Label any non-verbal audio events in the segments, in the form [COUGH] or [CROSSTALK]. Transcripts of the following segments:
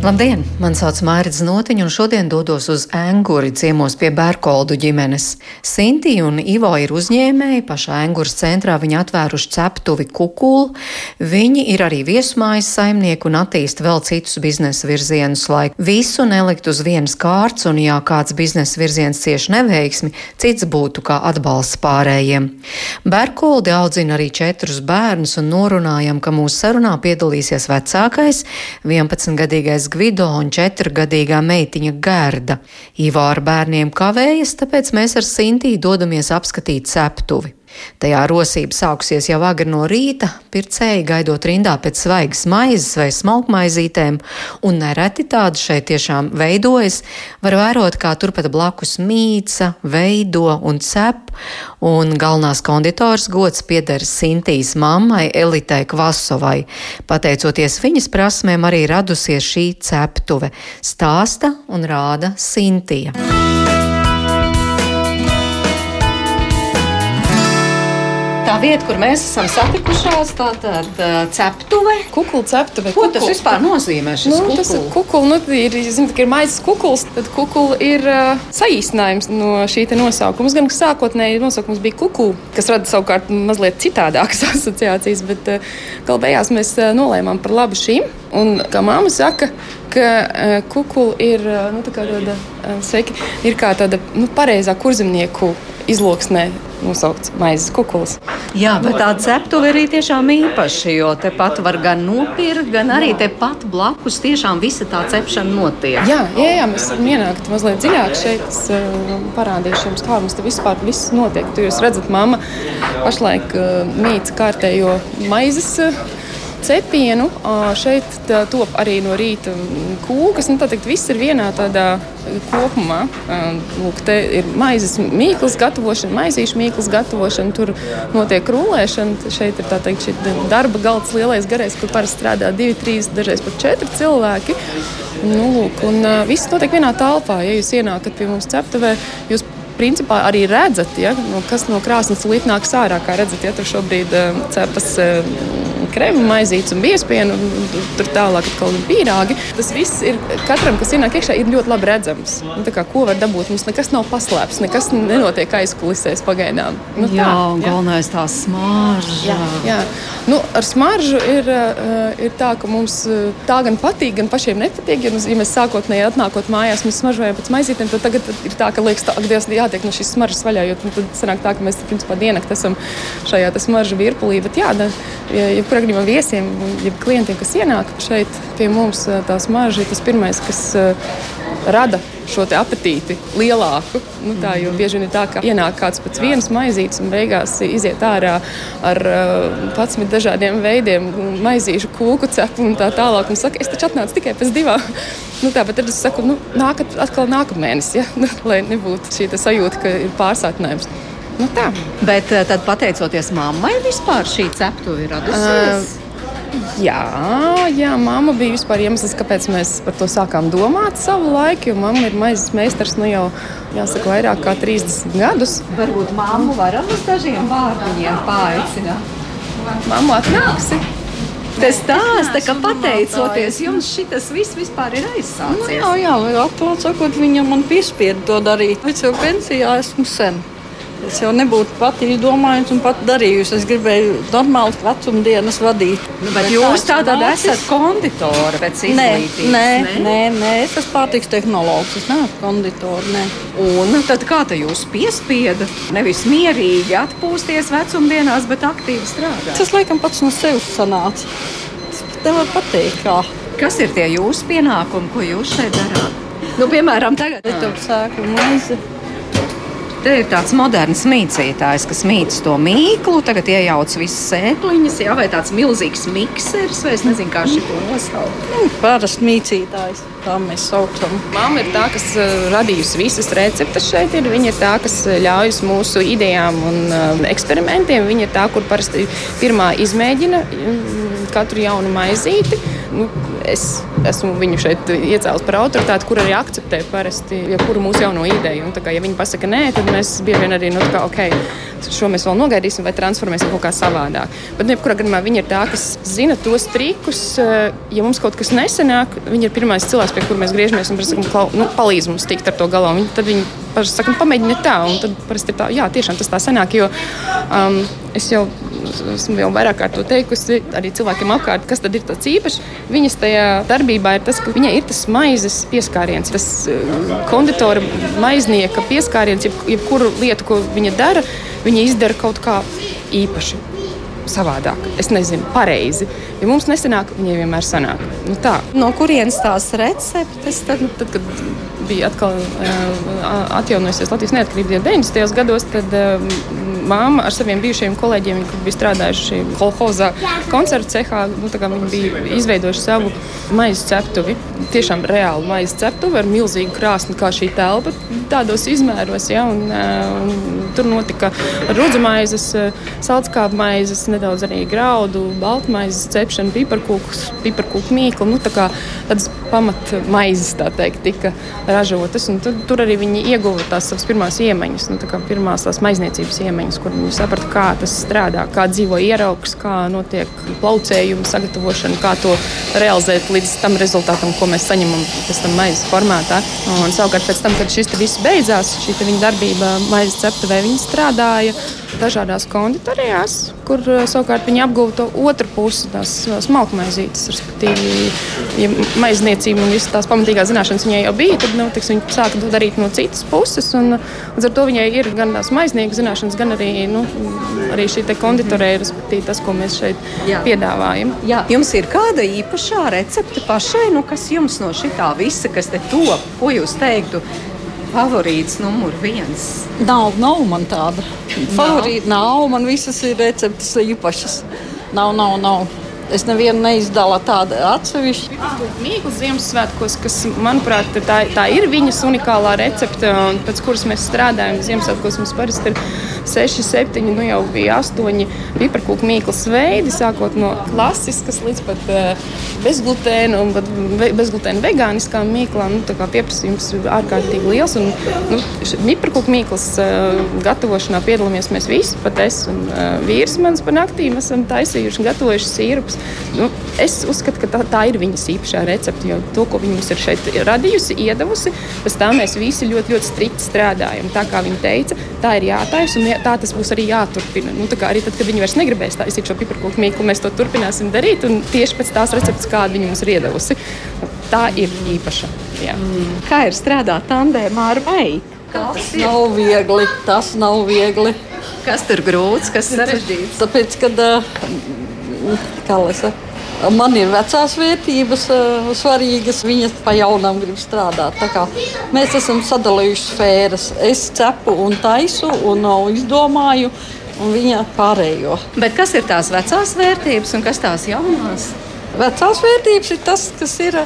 Labdien! Mani sauc Mārcis Notiņš, un šodien dodos uz Anguri ciemos pie Bērkoldu ģimenes. Sinti un Ivo ir uzņēmēji, pašā Anguras centrā viņi atvēruši ceptuvi kukulu. Viņi ir arī viesmājas saimnieki un attīst vēl citus biznesa virzienus, lai visu nelikt uz vienas kārtas, un ja kāds biznesa virziens cieši neveiksmi, cits būtu kā atbalsts pārējiem. Bērkoldi audzina arī četrus bērnus, un norunājam, ka mūsu sarunā piedalīsies vecākais, 11-gadīgais Gvido un četrgadīgā meitiņa Gerda. Ivo ar bērniem kavējas, tāpēc mēs ar Sintīju dodamies apskatīt ceptuvi. Tajā rosība sākusies jau agri no rīta, pircēji gaidot rindā pēc svaigas maizes vai smalkmaizītēm, un nereti tādas šeit tiešām veidojas. Var vērot, kā turpat blakus mīca, veido un cep, un galvenās konditors gods pieder Sintīs mammai Elitai Kvasovai. Pateicoties viņas prasmēm, arī radusies šī ceptuve - stāsta un rāda Sintija. Tā vieta, kur mēs esam satikušās, tā tad ceptuve. Kukula ceptuve. Ko tas vispār nozīmē? Nu, kukul? tas ir kukula. Nu, ir, zin, ir maizes kukuls, tad kukula ir uh, saīsinājums no šī nosaukuma. Gan sākotnēji nosaukums bija kukula, kas rada savukārt mazliet citādākas [LAUGHS] asociācijas, bet uh, galu beigās mēs uh, nolēmām par labu šīm. Un, kā māma saka, ka uh, kukula ir, uh, nu, tāda, uh, sveiki, ir kā tāda nu, pareizā kurzemnieku izloksnē nosaukts maizes kukuls. Jā, bet tā ceptuve arī tiešām īpaša, jo tepat var gan nopirkt, gan arī tepat blakus tiešām visa tā cepšana notiek. Jā, jā, jā mēs varam ienākt mazliet dziļāk šeit. Es uh, parādīšu jums, kā mums te vispār viss notiek. Tur jūs redzat, mamma pašlaik uh, mīca kārtējo maizes. Uh, cepienu. Šeit top arī no rīta kūkas. Nu, teikt, viss ir vienā tādā kopumā. Lūk, te ir maizes mīklas gatavošana, maizīšu mīklas gatavošana, tur notiek rulēšana. Šeit ir teikt, darba galds lielais, garais, kur parasti strādā divi, trīs, dažreiz pat četri cilvēki. Nu, lūk, un, uh, viss notiek vienā telpā. Ja jūs ienākat pie mums ceptuvē, jūs principā arī redzat, ja, no kas no krāsnes līdz nāks ārā. Kā redzat, ja tur šobrīd uh, cepas uh, krēmu maizītes un biespienu, un tur tālāk atkal ir pīrāgi. Tas viss ir katram, kas ienāk iekšā, ir ļoti labi redzams. Nu, kā, ko var dabūt? Mums nekas nav paslēpts, nekas nenotiek aizkulisēs pagaidām. Nu, tā, jā, un galvenais tā smarža. Jā, jā. Nu, ar smaržu ir, uh, ir tā, ka mums tā gan patīk, gan pašiem nepatīk. Ja, ja mēs sākotnēji atnākot mājās, mēs smaržojam pēc maizītēm, tad tagad ir tā, ka liekas, ka Dievs jātiek no šīs smaržas vaļā, jo tad sanāk tā, ka mēs principā diennakti esam šajā smaržu virpulī. Bet jā, ja gadījumā viesiem, ja klientiem, kas ienāk šeit pie mums, tā smarža ir tas pirmais, kas rada šo apetīti lielāku. Nu, tā, jo bieži vien ir tā, ka ienāk kāds pēc vienas maizītes un beigās iziet ārā ar uh, 11 dažādiem veidiem, maizīšu, kūku cepu un tā tālāk. Un saka, es taču atnācu tikai pēc divām. nu, tā, tad es saku, nu, nākat atkal nākamēnes, ja? [LAUGHS] lai nebūtu šī sajūta, ka ir pārsātinājums. Nu, tā. Bet eh, tad, pateicoties mammai, vispār šī ceptuve ir radusies. Uh, Jā, jā, mamma bija vispār iemesls, kāpēc mēs par to sākām domāt savu laiku. Mamma ir maizes meistars nu jau, jāsaka, vairāk kā 30 gadus. Varbūt mammu varam uz dažiem vārdiņiem paaicināt. Mamma atnāksi! Tas stāsta, ka pateicoties jums, šis viss vispār ir aizsācies. Nu, jā, jā, atklāt sakot, viņa man piespieda to darīt. Es jau pensijā esmu sen. Es jau nebūtu pati izdomājusi un pat darījusi. Es gribēju normālas vecumdienas vadīt. Nu, bet, jūs tādā esat konditora pēc izglītības? Nē, nē, nē, nē es esmu pārtiks tehnologs. Es neesmu konditora. Nē. Un tad kā te jūs piespieda nevis mierīgi atpūsties vecumdienās, bet aktīvi strādāt? Tas laikam pats no sevis sanāca. Tas nevar pateikt, kā. Kas ir tie jūsu pienākumi, ko jūs šeit darāt? Nu, piemēram, tagad es to sēklu maizi Te ir tāds moderns mīcītājs, kas mīts to mīklu, tagad iejauc visas sēkliņas, jā, vai tāds milzīgs miksers, vai es nezinu, kā šī to nosaukt. Nu, Parasti mīcītājs, tā mēs saucam. Māma ir tā, kas uh, radījusi visas receptes šeit. Ir. Viņa ir tā, kas uh, ļaujas mūsu idejām un uh, eksperimentiem. Viņa ir tā, kur parasti pirmā izmēģina mm, katru jaunu maizīti. Nu, es esmu viņu šeit iecēlis par autoritāti, kur arī akceptē parasti jebkuru mūsu jauno ideju. Un, kā, ja viņi pasaka nē, tad mēs bieži vien arī nu, kā, okay, šo mēs vēl nogaidīsim vai transformēsim kaut kā savādāk. Bet, nu, jebkurā gadījumā viņi ir tā, kas zina tos trikus. Ja mums kaut kas nesenāk, viņi ir pirmais cilvēks, pie kura mēs griežamies un prasām, nu, palīdz mums tikt ar to galā. Viņi, tad viņi parasti saka, nu, pamēģini tā, un tad parasti ir tā, jā, tiešām tas tā sanāk, jo um, es jau esmu jau vairāk kārt to teikusi arī cilvēkiem apkārt, kas tad ir tas īpašs. Viņas tajā darbībā ir tas, ka viņai ir tas maizes pieskāriens, tas uh, konditora maiznieka pieskāriens, jeb, jebkuru lietu, ko viņa dara, viņa izdara kaut kā īpaši. Savādāk, es nezinu, pareizi. Ja mums nesanāk, viņai vienmēr sanāk. Nu, tā. no kurienes tās receptes? Tad, nu, tad, kad bija atkal uh, atjaunojusies Latvijas neatkarība 90. gados, tad uh, māma ar saviem bijušajiem kolēģiem, kur bija strādājuši kolhozā koncertu cehā, nu, viņi bija izveidojuši savu maizes ceptuvi. Tiešām reāli maizes ceptuvi ar milzīgu krāsni, kā šī telpa, tādos izmēros. Ja, un, un, tur notika rudzamaizes, salckāpju maizes, nedaudz arī graudu, baltmaizes cepšana, piparkūku mīklu. Nu, tā kā, tādas pamatmaizes teikt, tika ražotas. Tad, tur arī viņi ieguva tās savas pirmās iemaņas, nu, tā pirmās tās maizniecības iemaņas, kur viņi saprata, kā tas strādā, kā dzīvo ieraugs, kā notiek plaucējuma sagatavošana, kā to realizēt līdz tam rezultātam, ko mēs saņemam pēc tam maizes formātā. Un, savukārt, pēc tam, kad šis viss beidzās, šī viņa darbība maizes ceptuvē, viņi strādāja dažādās konditorijās, kur eh, savukārt viņi apguva to otru pusi, tās eh, smalku maizītes. Respektīvi, ja maizniecība un visas tās pamatīgās zināšanas viņai jau bija, tad nu, tiks, viņi sāka to darīt no citas puses. Un, līdz ar to viņai ir gan tās maiznieku zināšanas, gan arī, nu, arī šī konditorija, respektīvi tas, ko mēs šeit Jā. piedāvājam. Jā. Jums ir kāda īpašā recepte pašai, nu, kas jums no šī visa, kas te top, ko jūs teiktu? Favorīts numur viens? Nav, nav man tāda. Favorīta nav, man visas ir receptes īpašas. Nav, nav, nav. Es nevienu neizdalu tādu atsevišķu. Mīklas Ziemassvētkos, kas, manuprāt, tā, tā ir viņas unikālā recepte, pēc kuras mēs strādājam. Ziemassvētkos mums parasti ir 6, 7, nu jau bija 8 piparkūku mīklas veidi, sākot no klasiskas līdz pat uh, bezglutēna un bezglutēna vegāniskām mīklām. Nu, pieprasījums ir ārkārtīgi liels. Un, nu, piparkūku mīklas uh, gatavošanā piedalāmies mēs visi, pat es un uh, vīrs mans pa naktīm esam taisījuši un gatavojuši sīrupus. Nu, es uzskatu, ka tā, tā ir viņas īpašā recepte, jo to, ko viņa mums ir šeit radījusi, iedavusi, pēc tam mēs visi ļoti, ļoti strikti strādājam. Tā kā viņa teica, tā ir jātaisa un tā tas būs arī jāturpina. Nu, arī tad, kad viņi vairs negribēs taisīt šo piparkūku mīklu, mēs to turpināsim darīt tieši pēc tās receptes, kādu viņa mums ir iedavusi. Tā ir īpaša. Jā. Mm. Kā ir strādāt tandēmā ar meitu? Tas nav viegli. Tas nav viegli. Kas tur grūts, kas sarežģīts? Tāpēc, kad, kā lai saka, Man ir vecās vērtības uh, svarīgas, viņas pa jaunam grib strādāt. Mēs esam sadalījuši sfēras. Es cepu un taisu un uh, izdomāju, un viņa pārējo. Bet kas ir tās vecās vērtības un kas tās jaunās? Vecās vērtības ir tas, kas ir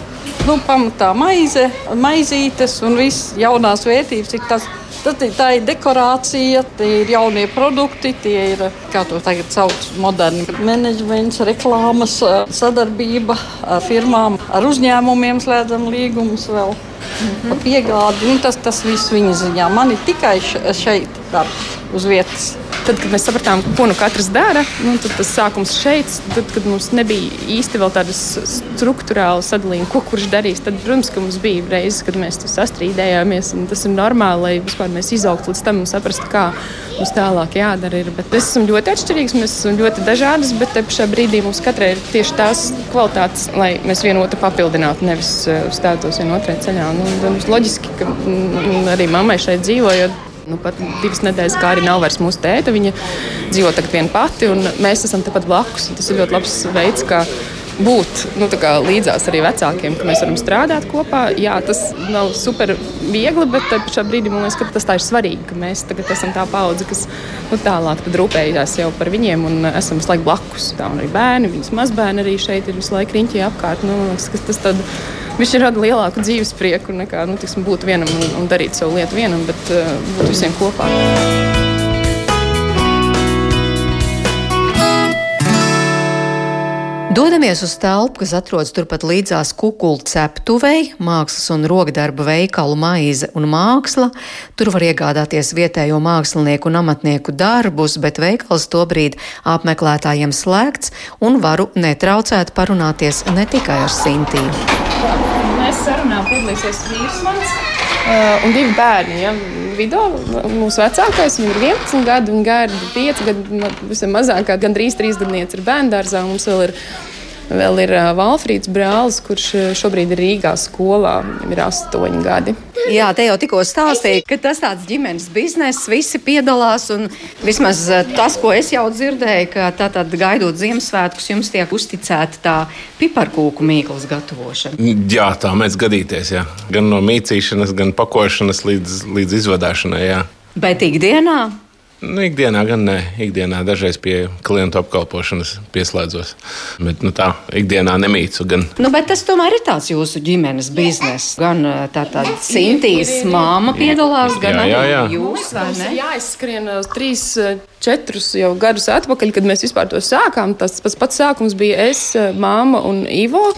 nu, pamatā maize, maizītes un viss jaunās vērtības ir tas, kas Tad tā ir dekorācija, tie ir jaunie produkti, tie ir, kā to tagad sauc, moderni menedžments, reklāmas, sadarbība ar firmām, ar uzņēmumiem slēdzam līgumus vēl. Mm -hmm. Piegādi, nu, tas, tas viss viņa ziņā. Man ir tikai šeit darbs uz vietas. Tad, kad mēs sapratām, ko nu katrs dara, nu, tas sākums šeit, tad, kad mums nebija īsti vēl tādas struktūrālas sadalījuma, ko kurš darīs, tad, protams, ka mums bija reizes, kad mēs sastrīdējāmies. Tas ir normāli, lai vispār mēs izaugtu līdz tam un saprastu, kā mums tālāk jādara. Ir. Bet mēs esam ļoti atšķirīgi, mēs esam ļoti dažādas, bet pašā brīdī mums katrai ir tieši tās kvalitātes, lai mēs vienotru papildinātu, nevis uh, stātos vienotrai ceļā. Nu, loģiski, ka mm, arī mammai šeit dzīvojot. Nu, pat divas nedēļas, kā arī nav vairs mūsu tēta. Viņa dzīvo tagad viena pati, un mēs esam tepat blakus. Tas ir ļoti labs veids, kā būt nu, līdzās arī vecākiem, ka mēs varam strādāt kopā. Jā, tas nav super viegli, bet šā brīdī man liekas, ka tas ir svarīgi, ka mēs tagad esam tā paudze, kas nu, tālāk rūpējas jau par viņiem un esam visu laiku blakus. Tā arī bērni, viņas mazbērni arī šeit ir visu laiku riņķī apkārt. Nu, liekas, tas tad, Viņš rada lielāku dzīves prieku nekā nu, tiksim, būt vienam un, un darīt savu lietu vienam, bet uh, būt visiem kopā. Dodamies uz telpu, kas atrodas turpat līdzās kukulu ceptuvei, mākslas un rokdarba veikalu maize un māksla. Tur var iegādāties vietējo mākslinieku un amatnieku darbus, bet veikals tobrīd apmeklētājiem slēgts un varu netraucēt parunāties ne tikai ar Sintīnu. Mēs sarunā piedalīsies vīrs mans. Uh, un divi bērni. Ja? Video mūsu vecākais, viņam ir 11 gadi, un Gārda 5 gadi, visam mazākā, gandrīz 3 gadniece ir bērnu dārzā. Mums vēl ir Vēl ir Valfrīds brālis, kurš šobrīd ir Rīgā skolā. Viņam ir astoņi gadi. Jā, te jau tikko stāstīja, ka tas tāds ģimenes bizness, visi piedalās. Vismaz tas, ko es jau dzirdēju, ka tātad gaidot Ziemassvētkus, jums tiek uzticēta tā piparkūku mīklas gatavošana. Jā, tā mēs gadīties. Jā. Gan no mīcīšanas, gan pakošanas līdz, līdz izvadāšanai. Jā. Bet ikdienā Nu, ikdienā gan ne. Ikdienā dažreiz pie klientu apkalpošanas pieslēdzos. Bet nu, tā ikdienā nemīcu. Gan. Nu, bet tas tomēr ir tāds jūsu ģimenes bizness. Gan tā tāda Sintīs māma piedalās, gan jā, jā, jā. arī jūs. Jā, es skrienu trīs četrus jau gadus atpakaļ, kad mēs vispār to sākām. Tas pats, pats sākums bija es, māma un Ivo.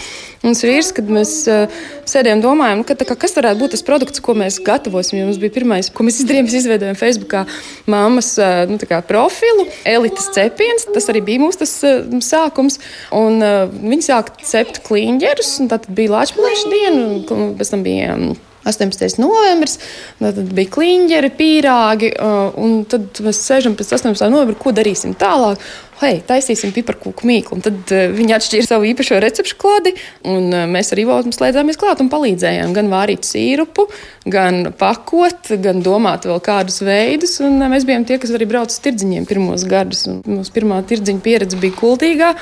Mums vīrs, kad mēs uh, sēdējām, domājām, ka, kā, kas varētu būt tas produkts, ko mēs gatavosim. Mums bija pirmais, ko mēs izdarījām, mēs izveidojām Facebookā mammas uh, nu, profilu, elites cepiens. Tas arī bija mūsu tas, uh, sākums. Un, uh, viņi sāka cept kliņģerus, un tad bija Latvijas diena, un pēc tam bija. Um, 18. novembris, tad bija kliņģeri, pīrāgi, un tad mēs sēžam pēc 18. novembra, ko darīsim tālāk hei, taisīsim piparkūku mīklu. Un tad uh, viņi atšķīra savu īpašo recepšu klādi, un uh, mēs ar Ivotu slēdzāmies klāt un palīdzējām gan vārīt sīrupu, gan pakot, gan domāt vēl kādus veidus. Un, uh, mēs bijām tie, kas arī brauca uz tirdziņiem pirmos gadus. Mūsu pirmā tirdziņa pieredze bija kultīgā.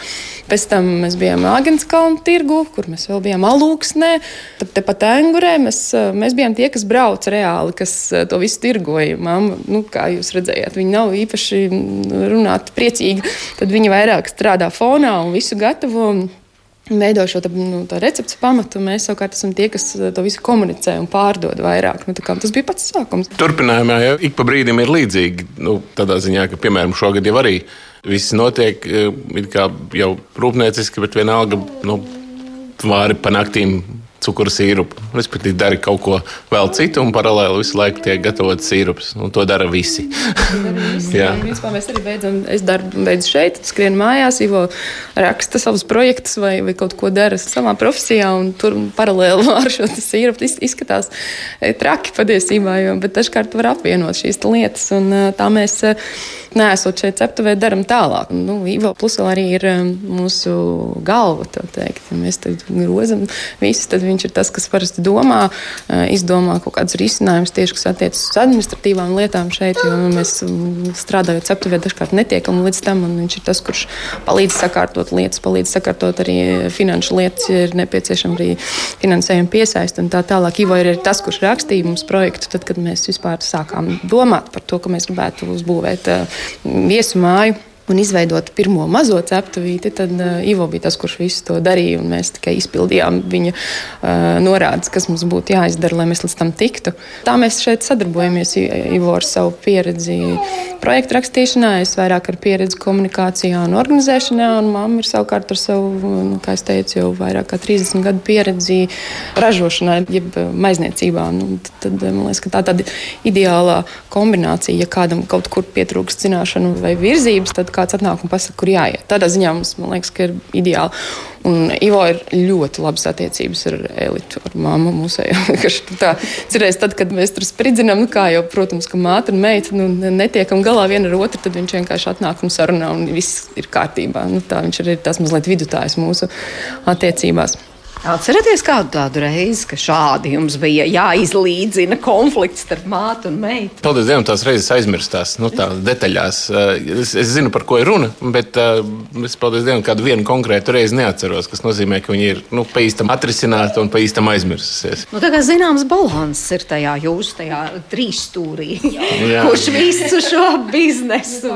Pēc tam mēs bijām Agenskalnu tirgu, kur mēs vēl bijām alūksnē, tad tepat Engurē. Mēs, mēs bijām tie, kas brauca reāli, kas to visu tirgoja. Mama, nu, kā jūs redzējāt, viņi nav īpaši runāt priecīgi tad viņi vairāk strādā fonā un visu gatavo. Veido šo nu, recepti pamatu, un mēs savukārt esam tie, kas to visu komunicē un pārdod vairāk. Nu, tas bija pats sākums. Turpinājumā jau ik pa brīdim ir līdzīgi. Nu, tādā ziņā, ka, piemēram, šogad jau arī viss notiek eh, jau rūpnieciski, bet vienalga nu, vāri pa naktīm cukuru sīrupu. Respektīvi, dara kaut ko vēl citu, un paralēli visu laiku tiek gatavots sīrups. Un to dara visi. visi [LAUGHS] jā, principā mēs arī beidzam, es darbu beidzu šeit, skrienu mājās, Ivo raksta savus projektus vai, vai kaut ko dara savā profesijā, un tur paralēli [LAUGHS] ar šo sīrupu izskatās e, traki patiesībā, jo, bet dažkārt var apvienot šīs lietas, un e, tā mēs e, neesot šeit ceptuvē, daram tālāk. Nu, Ivo plus vēl arī ir mūsu galva, tā teikt. Ja mēs tad grozam visu, tad viņš ir tas, kas parasti domā, izdomā kaut kādus risinājumus tieši, kas attiecas uz administratīvām lietām šeit, jo mēs strādājot ceptuvē dažkārt netiekam līdz tam, un viņš ir tas, kurš palīdz sakārtot lietas, palīdz sakārtot arī finanšu lietas, ja ir nepieciešama arī finansējuma piesaist un tā tālāk. Ivo ir tas, kurš rakstīja mums projektu, tad, kad mēs vispār sākām domāt par to, ka mēs gribētu uzbūvēt viesu māju un izveidot pirmo mazo ceptuvīti, tad uh, Ivo bija tas, kurš visu to darīja. Mēs tikai izpildījām viņa uh, norādes, kas mums būtu jāizdara, lai mēs līdz tam tiktu. Tā mēs šeit sadarbojamies. Ivo ar savu pieredzi projektu rakstīšanā, es vairāk ar pieredzi komunikācijā un organizēšanā, un mamma ir savukārt ar savu, nu, kā es teicu, jau vairāk kā 30 gadu pieredzi ražošanā, jeb maizniecībā. Nu, tad, tad man liekas, ka tā tāda ideālā kombinācija, ja kādam kaut kur pietrūkst zināšanu vai virzības, tad kāds atnāk un pasaka, kur jāiet. Tādā ziņā mums liekas, ka ir ideāli. Un Ivo ir ļoti labas attiecības ar elitu, ar māmu mūsēju. [LAUGHS] tā cerēs, tad, kad mēs tur spridzinām, nu kā jau, protams, ka māte un meita nu, netiekam galā viena ar otru, tad viņš vienkārši atnāk un sarunā un viss ir kārtībā. Nu, tā viņš ir tas mazliet vidutājs mūsu attiecībās. Atcerieties kādu tādu reizi, ka šādi jums bija jāizlīdzina konflikts starp mātu un meitu? Paldies Dievam, tās reizes aizmirstās, nu, tā detaļās. Eh, Es, es zinu, par ko ir runa, bet uh, es, paldies Dievam, kādu vienu konkrētu reizi neatceros, kas nozīmē, ka viņi ir nu, pa īstam atrisināti un pa īstam aizmirsusies. Nu, tā kā zināms, balanss ir tajā jūsu tajā trīsstūrī, kurš visu šo biznesu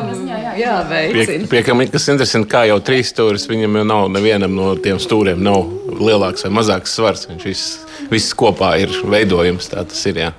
jā, Pie, pie kas interesanti, kā jau trīs stūris, viņam jau nav nevienam no tiem stūriem nav lielāks vai mazāks svars. Viņš viss, viss kopā ir veidojums, tā tas ir. Jā.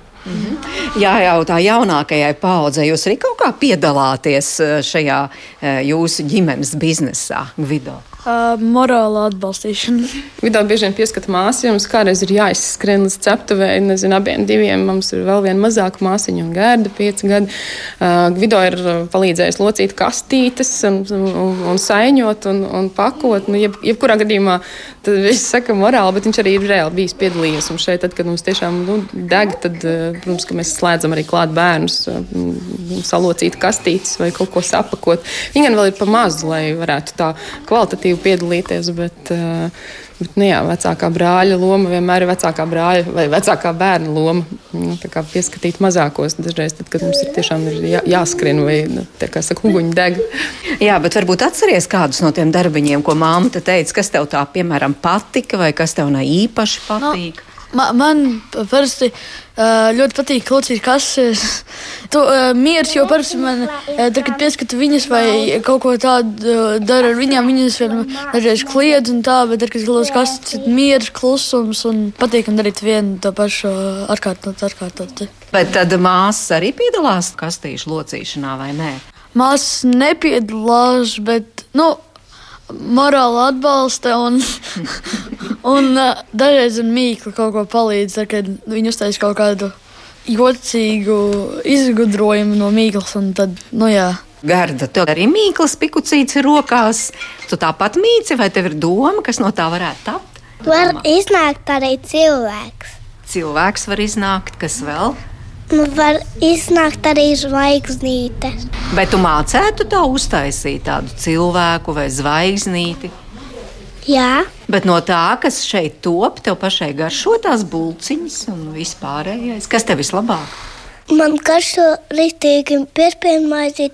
Jā, jau tā jaunākajai paudzei jūs arī kaut kā piedalāties eh, šajā eh, jūsu ģimenes biznesā, Gvido. Uh, morāla atbalstīšana. Vidā bieži vien pieskata māsu, jums kādreiz ir jāizskrien līdz ceptuvei, nezinu, abiem diviem. Mums ir vēl viena mazāka māsiņa un gērda, pieci gadi. Uh, Vido ir uh, palīdzējis locīt kastītes un, un, un saiņot un, un pakot. Nu, jeb, jebkurā gadījumā tad viss saka morāli, bet viņš arī ir reāli bijis piedalījies. Un šeit, tad, kad mums tiešām nu, deg, tad, uh, protams, ka mēs slēdzam arī klāt bērnus, uh, salocīt kastītes vai kaut ko sapakot. Viņi gan vēl ir pa mazu, lai varētu tā kvalitatīvi piedalīties, bet, uh, bet nu, jā, vecākā brāļa loma vienmēr ir vecākā brāļa vai vecākā bērna loma. Nu, pieskatīt mazākos dažreiz, tad, kad mums ir tiešām ir jā, jāskrien vai, nu, tā kā saka, uguņi deg. Jā, bet varbūt atceries kādus no tiem darbiņiem, ko māma te teica, kas tev tā, piemēram, patika vai kas tev ne īpaši patīk. Ma, man parasti uh, ļoti patīk klausīt kases. Tu uh, miers, jo parasti man, tad, kad pieskatu viņas vai kaut ko tādu dara ar viņām, viņas vien dažreiz kliedz un tā, bet tad, kad klausos kases, tad miers, klusums un patīkam darīt vienu to pašu atkārtot, atkārtot. Bet tad māsas arī piedalās kastīšu locīšanā vai nē? Māsas nepiedalās, bet, nu, morāli atbalsta un, [LAUGHS] un uh, dažreiz ar mīklu kaut ko palīdz, tad, kad viņi uztais kaut kādu jocīgu izgudrojumu no mīklas, un tad, nu jā. Garda, tev arī mīklas pikucīts ir rokās. Tu tāpat mīci, vai tev ir doma, kas no tā varētu tapt? Var iznākt arī cilvēks. Cilvēks var iznākt, kas vēl? Nu, var iznākt arī zvaigznīte. Bet tu mācētu tā uztaisīt tādu cilvēku vai zvaigznīti. Jā, Bet no tā, kas šeit top, tev pašai garšo tās bulciņas un vispārējais. Kas tev vislabāk? man garšo rītīgi piespiedu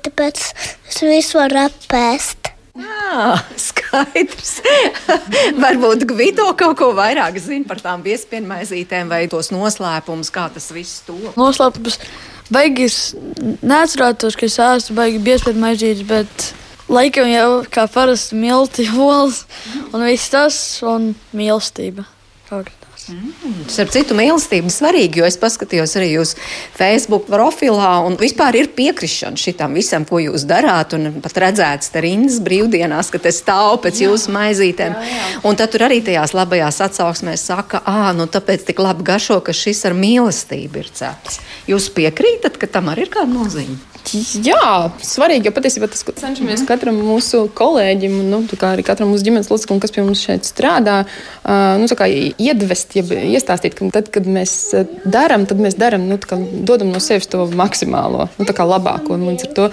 tāpēc es visu varu apēst. Jā, skaidrs. [LAUGHS] Varbūt Gvido kaut ko vairāk zina par tām piespiedu maizītēm vai tos noslēpumus, kā tas viss top. Noslēpums beigas neatcerētos, ka es ēstu baigi piespiedu maizītes, bet laikam jau kā parasti milti, [LAUGHS] olas un viss tas un mīlestība. Kaut tās. Starp citu, mīlestība ir svarīga, jo es paskatījos arī jūsu Facebook profilā, un vispār ir piekrišana šitam visam, ko jūs darāt. Un pat redzēts, ka rindas brīvdienās, ka te stāv pēc jā, jūsu maizītēm. Jā, jā. Un tad tur arī tajās labajās atsauksmēs saka, ah, nu tāpēc tik labi garšo, ka šis ar mīlestību ir cepts. Jūs piekrītat, ka tam arī ir kāda nozīme? Jā, svarīgi, jo patiesībā tas, cenšamies katram mūsu kolēģim, nu, kā arī katram mūsu ģimenes loceklim, kas pie mums šeit strādā, uh, nu, kā, iedvest, jeb iestāstīt, ka tad, kad mēs darām, tad mēs darām, nu, kā, dodam no sevis to maksimālo, nu, labāko. Un līdz ar to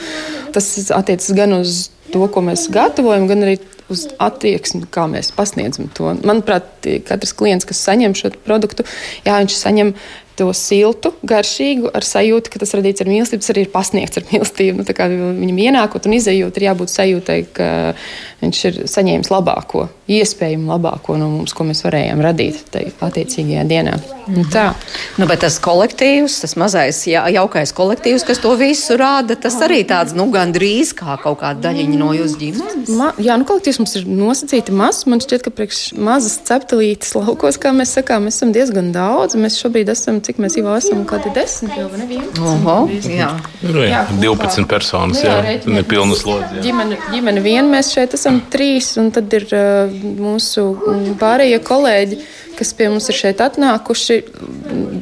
tas attiecas gan uz to, ko mēs gatavojam, gan arī uz attieksmi, kā mēs pasniedzam to. Manuprāt, katrs klients, kas saņem šo produktu, jā, viņš saņem to siltu, garšīgu, ar sajūtu, ka tas radīts ar mīlestību, arī ir pasniegts ar mīlestību. Nu, viņam ienākot un izējot, ir jābūt sajūtai, ka viņš ir saņēmis labāko, iespējami labāko no mums, ko mēs varējām radīt tajā attiecīgajā dienā. -hmm. Tā. Nu, bet tas kolektīvs, tas mazais, jā, jaukais kolektīvs, kas to visu rāda, tas arī tāds nu, gandrīz kā kaut kāda daļiņa no jūsu ģimenes. Ma, jā, nu, kolektīvs mums ir nosacīti mazs. Man šķiet, ka priekš mazas ceptelītes laukos, kā mēs sakām, mēs esam diezgan daudz. Mēs šobrīd esam cik mēs jau esam, kādi desmit jau ne viens. Oho, jā. Nu, jā, 12 personas, jā, jā nepilnas slodzes. Ģimene, ģimene vien mēs šeit esam trīs, un tad ir uh, mūsu pārējie kolēģi, kas pie mums ir šeit atnākuši.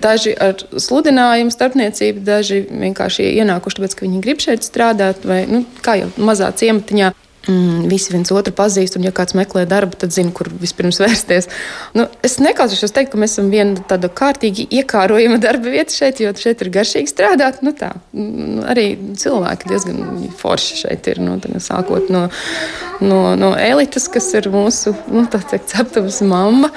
Daži ar sludinājumu starpniecību, daži vienkārši ienākuši, tāpēc, ka viņi grib šeit strādāt, vai nu, kā jau mazā ciematiņā. Mm, visi viens otru pazīst, un, ja kāds meklē darbu, tad zina, kur vispirms [LAUGHS] vērsties. Nu, es nekautrēšos teikt, ka mēs esam viena tāda kārtīgi iekārojama darba vieta šeit, jo šeit ir garšīgi strādāt. Nu, tā, nu, arī cilvēki diezgan forši šeit ir. Nu, tā, sākot no, no, no elites, kas ir mūsu nu, teikt, ceptavas mamma,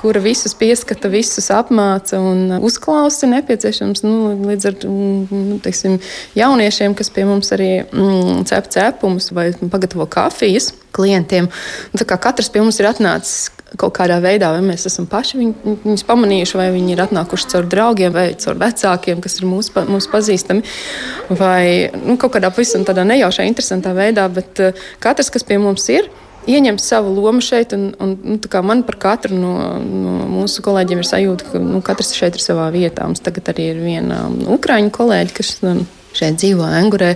kura visus pieskata, visus apmāca un uzklausa nepieciešams. Nu, līdz ar mm, teiksim, jauniešiem, kas pie mums arī mm, cep cepumus vai pagatavo kafijas klientiem. Un, katrs pie mums ir atnācis kaut kādā veidā, vai mēs esam paši viņu, viņus pamanījuši, vai viņi ir atnākuši caur draugiem, vai caur vecākiem, kas ir mūsu, mūsu pazīstami, vai nu, kaut kādā pavisam tādā nejaušā, interesantā veidā. Bet uh, katrs, kas pie mums ir, ieņem savu lomu šeit. Un, un, nu, man par katru no, no mūsu kolēģiem ir sajūta, ka nu, katrs šeit ir savā vietā. Mums tagad arī ir viena um, ukrāņu kolēģe, kas nu, šeit dzīvo Angurē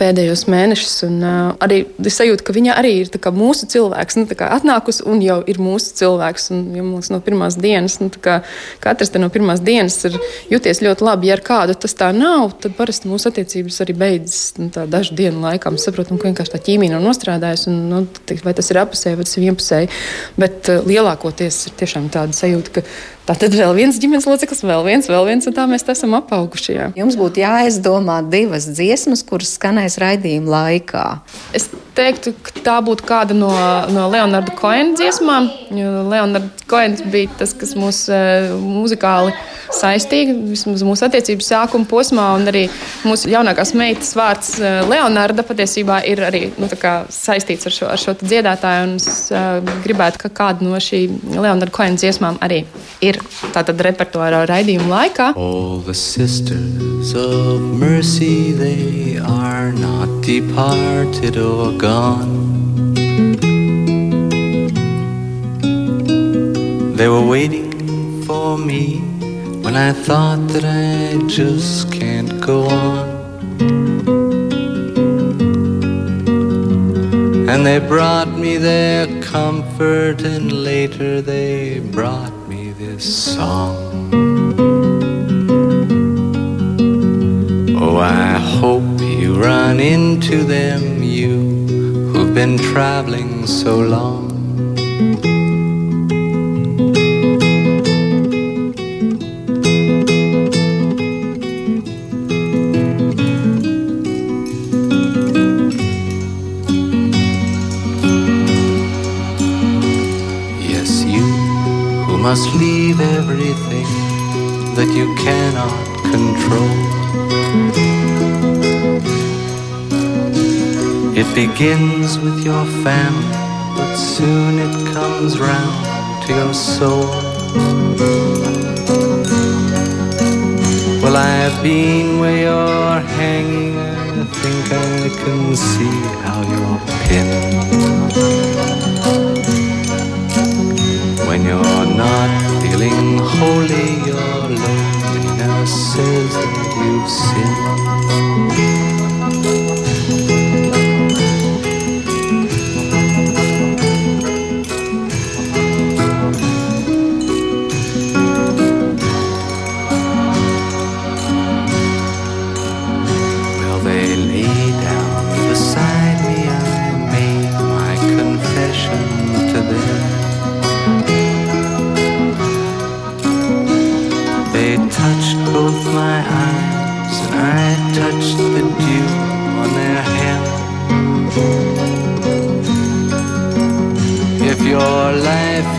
pēdējos mēnešus. Un, uh, arī es sajūtu, ka viņa arī ir mūsu cilvēks. Nu, atnākusi un jau ir mūsu cilvēks. Un, ja mums no pirmās dienas, nu, kā, katrs no pirmās dienas ir jūties ļoti labi. Ja ar kādu tas tā nav, tad parasti mūsu attiecības arī beidzas nu, dažu dienu laikā. Mēs saprotam, ka vienkārši tā ķīmija nav nostrādājusi. Un, nu, vai tas ir apusēji vai tas ir vienpusēji. Bet uh, lielākoties ir tiešām tāda sajūta, ka Tā tad vēl viens ģimenes loceklis, vēl viens, vēl viens, un tā mēs esam apauguši. Jā. Jums būtu jāizdomā divas dziesmas, kuras skanēs raidījuma laikā. Es teiktu, ka tā būtu kāda no, no Leonarda Koena dziesmām. Leonards Koens bija tas, kas mūs uh, muzikāli saistīja, vismaz mūsu attiecību sākuma posmā, un arī mūsu jaunākās meitas vārds uh, Leonarda patiesībā ir arī nu, saistīts ar šo, ar šo dziedātāju. Es uh, gribētu, ka kāda no šī Leonarda Koena dziesmām arī ir All the sisters of mercy, they are not departed or gone. They were waiting for me when I thought that I just can't go on. And they brought me their comfort, and later they brought this song. Oh, I hope you run into them, you who've been traveling so long. Must leave everything that you cannot control. It begins with your family, but soon it comes round to your soul. Well, I've been where you're hanging, I think I can see how you're pinned. When you're not feeling holy, your loneliness says that you've sinned.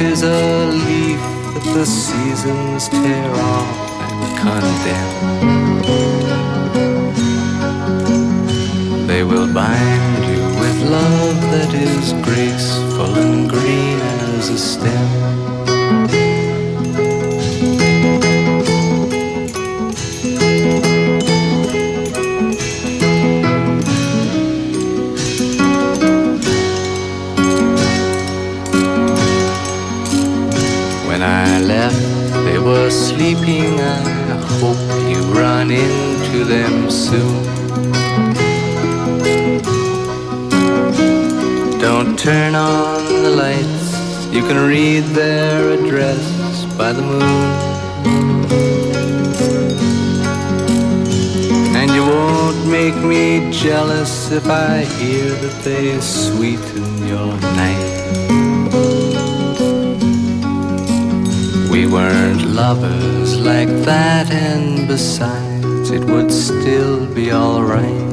Is a leaf that the seasons tear off and condemn. They will bind you with love that is graceful and green as a stem. You can read their address by the moon. And you won't make me jealous if I hear that they sweeten your night. We weren't lovers like that, and besides, it would still be alright.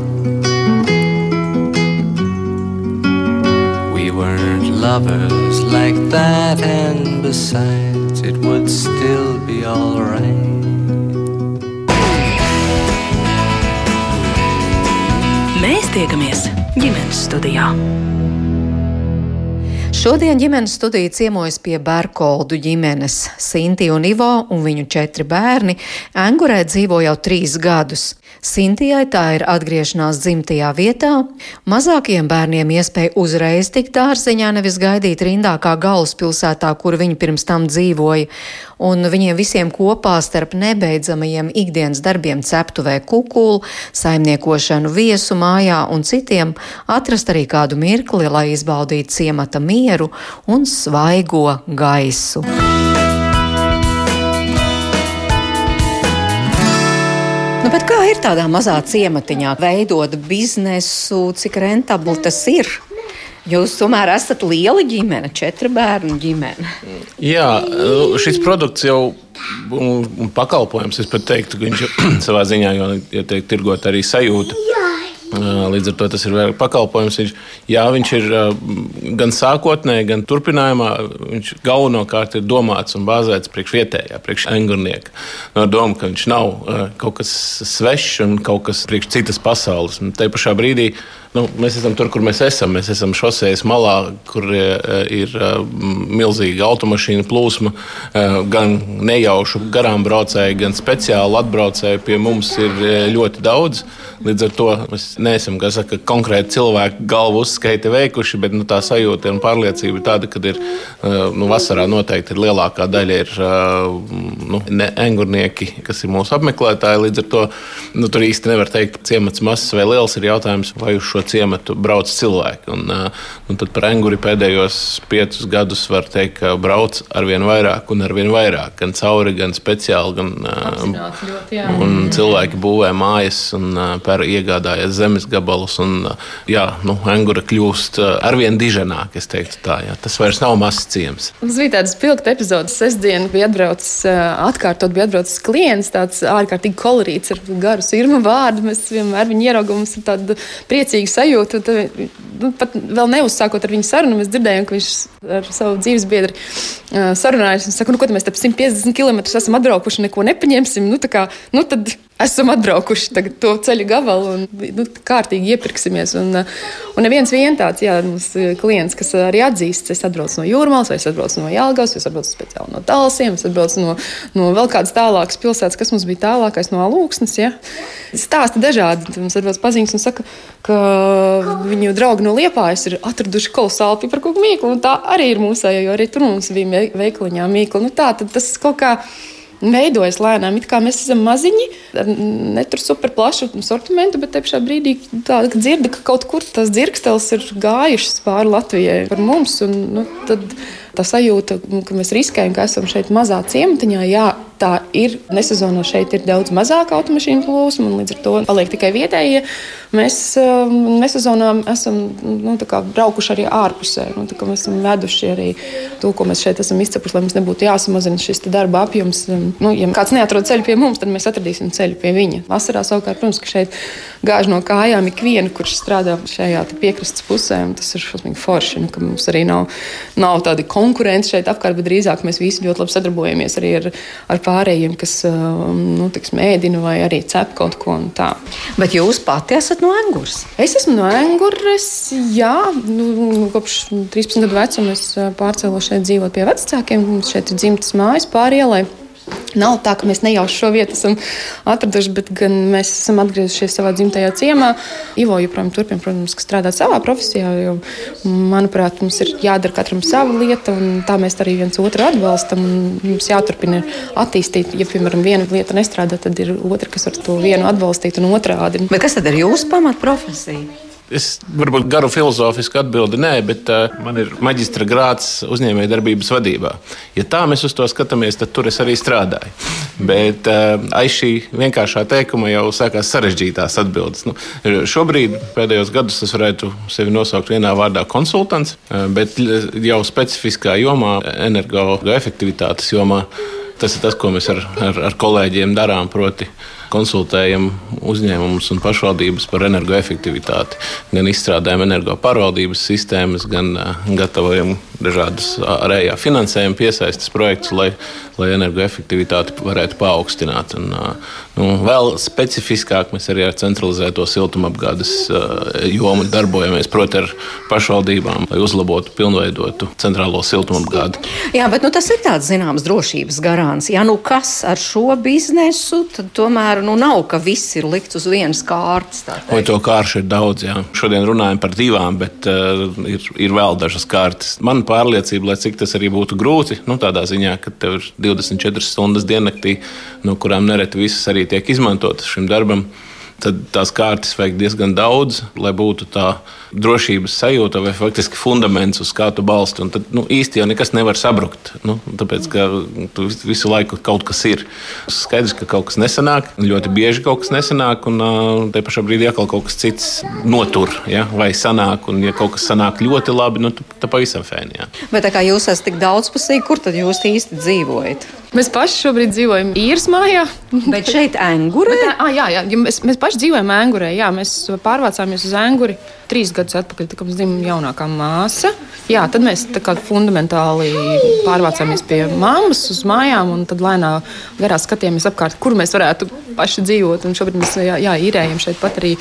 We weren't lovers like that, and besides, it would still be alright. Mēs tiekamies ģimenes studijā. Šodien ģimenes studija ciemojas pie Berkoldu ģimenes. Sinti un Ivo un viņu četri bērni Angurē dzīvo jau trīs gadus. Sintijai tā ir atgriešanās dzimtajā vietā, mazākiem bērniem iespēja uzreiz tikt dārziņā, nevis gaidīt rindā kā galvaspilsētā, kur viņi pirms tam dzīvoja, un viņiem visiem kopā starp nebeidzamajiem ikdienas darbiem ceptuvē kukulu, saimniekošanu viesu mājā un citiem atrast arī kādu mirkli, lai izbaudītu ciemata mieru un svaigo gaisu. Nu, kā ir tādā mazā ciematiņā veidot biznesu, cik rentabli tas ir? Jūs tomēr esat liela ģimene, četru bērnu ģimene. Jā, šis produkts jau un pakalpojums, es pat teiktu, ka viņš [CLEARS THROAT] savā ziņā jau ja tiek tirgot arī sajūta. Līdz ar to tas ir pakalpojums. Viņš, jā, viņš ir gan sākotnēji, gan turpinājumā. Viņš galvenokārt ir domāts un bāzēts priekš vietējā, priekš angurnieka. No doma, ka viņš nav kaut kas svešs un kaut kas priekš citas pasaules. Un te pašā brīdī nu, mēs esam tur, kur mēs esam. Mēs esam šoseis malā, kur ir milzīga automašīna plūsma, gan nejaušu garām braucēju, gan speciāli atbraucēju pie mums ir ļoti daudz. Līdz ar to mēs neesam saka, konkrēti cilvēku galvu uzskaiti veikuši, bet nu, tā sajūta un pārliecība ir tāda, ka ir nu, vasarā noteikti ir lielākā daļa ir nu, engurnieki, kas ir mūsu apmeklētāji. Līdz ar to nu, tur īsti nevar teikt, ciemats mazs vai liels ir jautājums, vai uz šo ciematu brauc cilvēki. Un, un tad par enguri pēdējos piecus gadus var teikt, ka brauc ar vien vairāk un ar vien vairāk. Gan cauri, gan speciāli, gan Apzināti, ļoti, jā. un cilvēki būvē mājas un pēr iegādājas zemes gabalus. Un, jā, nu, Angura kļūst arvien diženāk, es teiktu tā. Jā. Tas vairs nav mazs ciems. Mums bija tādas spilgta epizodes. Sestdien bija atbraucis, atkārtot bija atbraucis klients, tāds ārkārtīgi kolorīts ar garu sirmu vārdu. Mēs vienmēr viņu ieraugām, mums ir tāda priecīga sajūta. Tad, nu, pat vēl neuzsākot ar viņu sarunu, mēs dzirdējām, ka viņš ar savu dzīves biedru uh, sarunājas. Viņš saka, nu, ko mēs te 150 km esam atbraukuši, neko nepaņemsim. Nu, kā, nu, tad esam atbraukuši to ceļu gabalu un nu, kārtīgi iepirksimies. Un, un neviens vien tāds jā, klients, kas arī atzīst, es atbraucu no Jūrmālas, vai es atbraucu no Jālgavas, vai es atbraucu speciāli no Talsiem, es atbraucu no, no vēl kādas tālākas pilsētas, kas mums bija tālākais no Alūksnes. Ja. Stāsta dažādi. Mums atbrauc paziņas un saka, ka viņu draugi no Liepājas ir atraduši kolosālu piparkūku mīklu, un tā arī ir mūsējo, jo arī tur mums bija veikaliņā mīkla. Nu, tā, tas kaut kā veidojas lēnām. It kā mēs esam maziņi, ne tur super plašu sortimentu, bet te pašā brīdī dzirdi, ka kaut kur tās dzirksteles ir gājušas pāri Latvijai par mums. Un, nu, tad, tā sajūta, ka mēs riskējam, ka esam šeit mazā ciematiņā. Jā, tā ir. Nesezonā šeit ir daudz mazāk automašīnu plūsma, un līdz ar to paliek tikai vietējie. Mēs um, nesezonā esam nu, braukuši arī ārpusē. Nu, mēs esam veduši arī to, ko mēs šeit esam izcepuši, lai mums nebūtu jāsamazina šis darba apjoms. Nu, ja kāds neatrod ceļu pie mums, tad mēs atradīsim ceļu pie viņa. Vasarā savukārt, protams, ka šeit gāž no kājām ikvienu, kurš strādā šajā piekrastes pusē. Tas ir šausmīgi forši, nu, ka mums arī nav, nav tādi konkurenti šeit apkārt, bet drīzāk mēs visi ļoti labi sadarbojamies arī ar, ar pārējiem, kas nu, tiksim, ēdina vai arī cep kaut ko tādu. Bet jūs pati esat no Angūras? Es esmu no Angūras. Jā, nu, kopš 13 gadu vecuma es pārcēlos šeit dzīvot pie vecākiem. Mums šeit ir dzimtas mājas pārielai. Nav tā, ka mēs nejauši šo vietu esam atraduši, bet gan mēs esam atgriezušies savā dzimtajā ciemā. Ivo joprojām turpina, protams, strādāt savā profesijā, jo, manuprāt, mums ir jādara katram sava lieta, un tā mēs arī viens otru atbalstam. Mums jāturpina attīstīt, ja, piemēram, viena lieta nestrādā, tad ir otra, kas var to vienu atbalstīt un otrādi. Bet kas tad ir jūsu pamatprofesija? Es varbūt garu filozofisku atbildi nē, bet uh, man ir maģistra grāts uzņēmējdarbības vadībā. Ja tā mēs uz to skatāmies, tad tur es arī strādāju. Bet uh, aiz šī vienkāršā teikuma jau sākās sarežģītās atbildes. Nu, šobrīd, pēdējos gados, es varētu sevi nosaukt vienā vārdā konsultants, uh, bet jau specifiskā jomā, energoefektivitātes jomā, tas ir tas, ko mēs ar, ar, ar kolēģiem darām. Proti, konsultējam uzņēmumus un pašvaldības par energoefektivitāti. Gan izstrādājam energo pārvaldības sistēmas, gan gatavojam dažādus ārējā finansējuma piesaistes projektus, lai, lai energoefektivitāti varētu paaugstināt. Un, nu, vēl specifiskāk mēs arī ar centralizēto siltumapgādes jomu darbojamies, proti, ar pašvaldībām, lai uzlabotu, pilnveidotu centrālo siltumapgādi. Jā, bet nu, tas ir tāds zināms drošības garants. Ja nu kas ar šo biznesu, tad tomēr nu, nav, ka viss ir likts uz vienas kārtas. Vai to kāršu ir daudz, jā. Šodien runājam par divām, bet uh, ir, ir vēl dažas kārtas. Man pārliecība, lai cik tas arī būtu grūti, nu, tādā ziņā, ka tev ir 24 stundas diennaktī, no kurām nereti visas arī tiek izmantotas šim darbam tad tās kārtas vajag diezgan daudz, lai būtu tā drošības sajūta vai faktiski fundaments, uz kā tu balsti. Un tad nu, īsti jau nekas nevar sabrukt. Nu, tāpēc, ka tu visu laiku kaut kas ir. Skaidrs, ka kaut kas nesanāk, ļoti bieži kaut kas nesanāk, un te pašā brīdī atkal kaut kas cits notur ja? vai sanāk. Un, ja kaut kas sanāk ļoti labi, nu, tad pavisam fēni. Ja? Bet tā kā jūs esat tik daudzpusīgi, kur tad jūs īsti dzīvojat? Mēs paši šobrīd dzīvojam īres mājā. Bet šeit Angurē? Bet, à, jā, jā, mēs, mēs paši dzīvojam Angurē. Jā, mēs pārvācāmies uz Anguri trīs gadus atpakaļ, kad mums dzima jaunākā māsa. Jā, tad mēs fundamentāli pārvācāmies pie mammas uz mājām un tad lēnā garā skatījāmies apkārt, kur mēs varētu paši dzīvot. Un šobrīd mēs jā, jā, īrējam šeit pat arī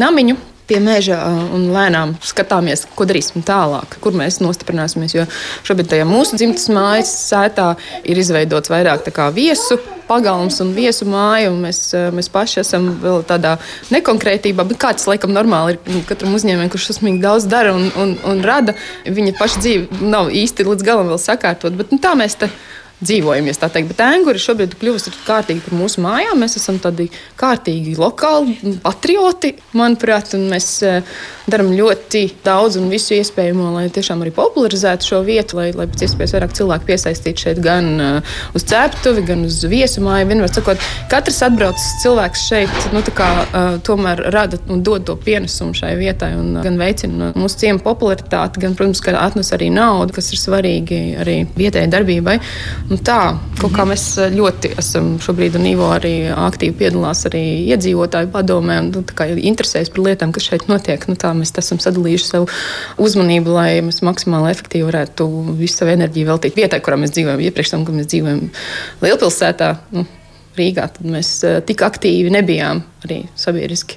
namiņu pie meža un lēnām skatāmies, ko darīsim tālāk, kur mēs nostiprināsimies. Jo šobrīd tajā mūsu dzimtas mājas sētā ir izveidots vairāk viesu pagalms un viesu māja, un mēs, mēs paši esam vēl tādā nekonkrētībā, bet kāds laikam normāli ir katram uzņēmējam, kurš šausmīgi daudz dara un, un, un rada. Viņa paša dzīve nav īsti līdz galam vēl sakārtot, bet nu, tā mēs te dzīvojamies. Bet Angūra šobrīd kļuvusi kārtīgi par mūsu mājām. Mēs esam tādi kārtīgi lokāli patrioti, manuprāt, un mēs eh, darām ļoti daudz un visu iespējamo, lai tiešām arī popularizētu šo vietu, lai, lai pēc iespējas vairāk cilvēku piesaistītu šeit gan uh, uz ceptuvi, gan uz viesu māju. Vienmēr sakot, katrs atbraucis cilvēks šeit nu, kā, uh, tomēr rada un dod to pienesumu šai vietai un uh, gan veicina mūsu ciemu popularitāti, gan, protams, atnes arī naudu, kas ir svarīgi arī vietējai darbībai. Nu, tā, kaut kā mēs ļoti esam šobrīd, un Ivo arī aktīvi piedalās arī iedzīvotāju padomē, un nu, interesējas par lietām, kas šeit notiek. Nu, tā mēs esam sadalījuši savu uzmanību, lai mēs maksimāli efektīvi varētu visu savu enerģiju veltīt vietai, kurā mēs dzīvojam. Iepriekš tam, kad mēs dzīvojam Lielpilsētā, nu, Rīgā, tad mēs eh, tik aktīvi nebijām arī sabiedriski.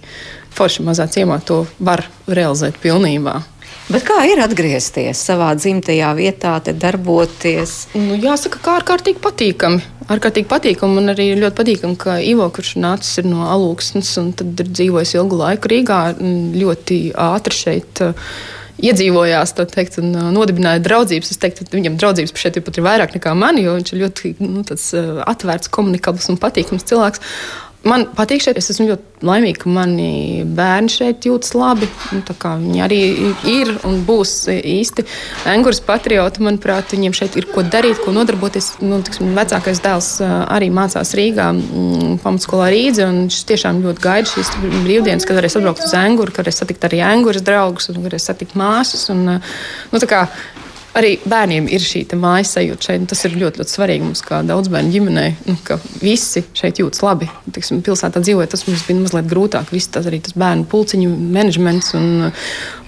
Forši mazā ciemā to var realizēt pilnībā. Bet kā ir atgriezties savā dzimtajā vietā, darboties? Nu, jāsaka, kā ārkārtīgi patīkami. Ārkārtīgi patīkami. Man arī ļoti patīkami, ka Ivo, kurš nācis no Alūksnes un ir dzīvojis ilgu laiku Rīgā, ļoti ātri šeit. Uh, iedzīvojās teikt, un uh, nodibināja draudzības. Es teiktu, ka viņam draudzības šeit pat ir vairāk nekā man, jo viņš ir ļoti nu, tāds, uh, atvērts, komunikabls un patīkams cilvēks. Man patīk šeit, es esmu ļoti laimīga, ka mani bērni šeit jūtas labi. Nu, viņi arī ir un būs īsti angurs patrioti. Manuprāt, viņiem šeit ir ko darīt, ko nodarboties. Nu, tiksim, vecākais dēls arī mācās Rīgā, mm, pamatskolā Rīdzi. Viņš tiešām ļoti gaida šīs brīvdienas, kad varēs atbraukt uz anguru, kad varēs satikt arī anguras draugus un varēs satikt māsas. Un, nu, arī bērniem ir šī mājas sajūta šeit. Tas ir ļoti, ļoti svarīgi mums, kā daudz bērnu ģimenei, nu, ka visi šeit jūtas labi. Tiksim, pilsētā dzīvojot, tas mums bija mazliet grūtāk. Viss tas arī tas bērnu pulciņu menedžments un,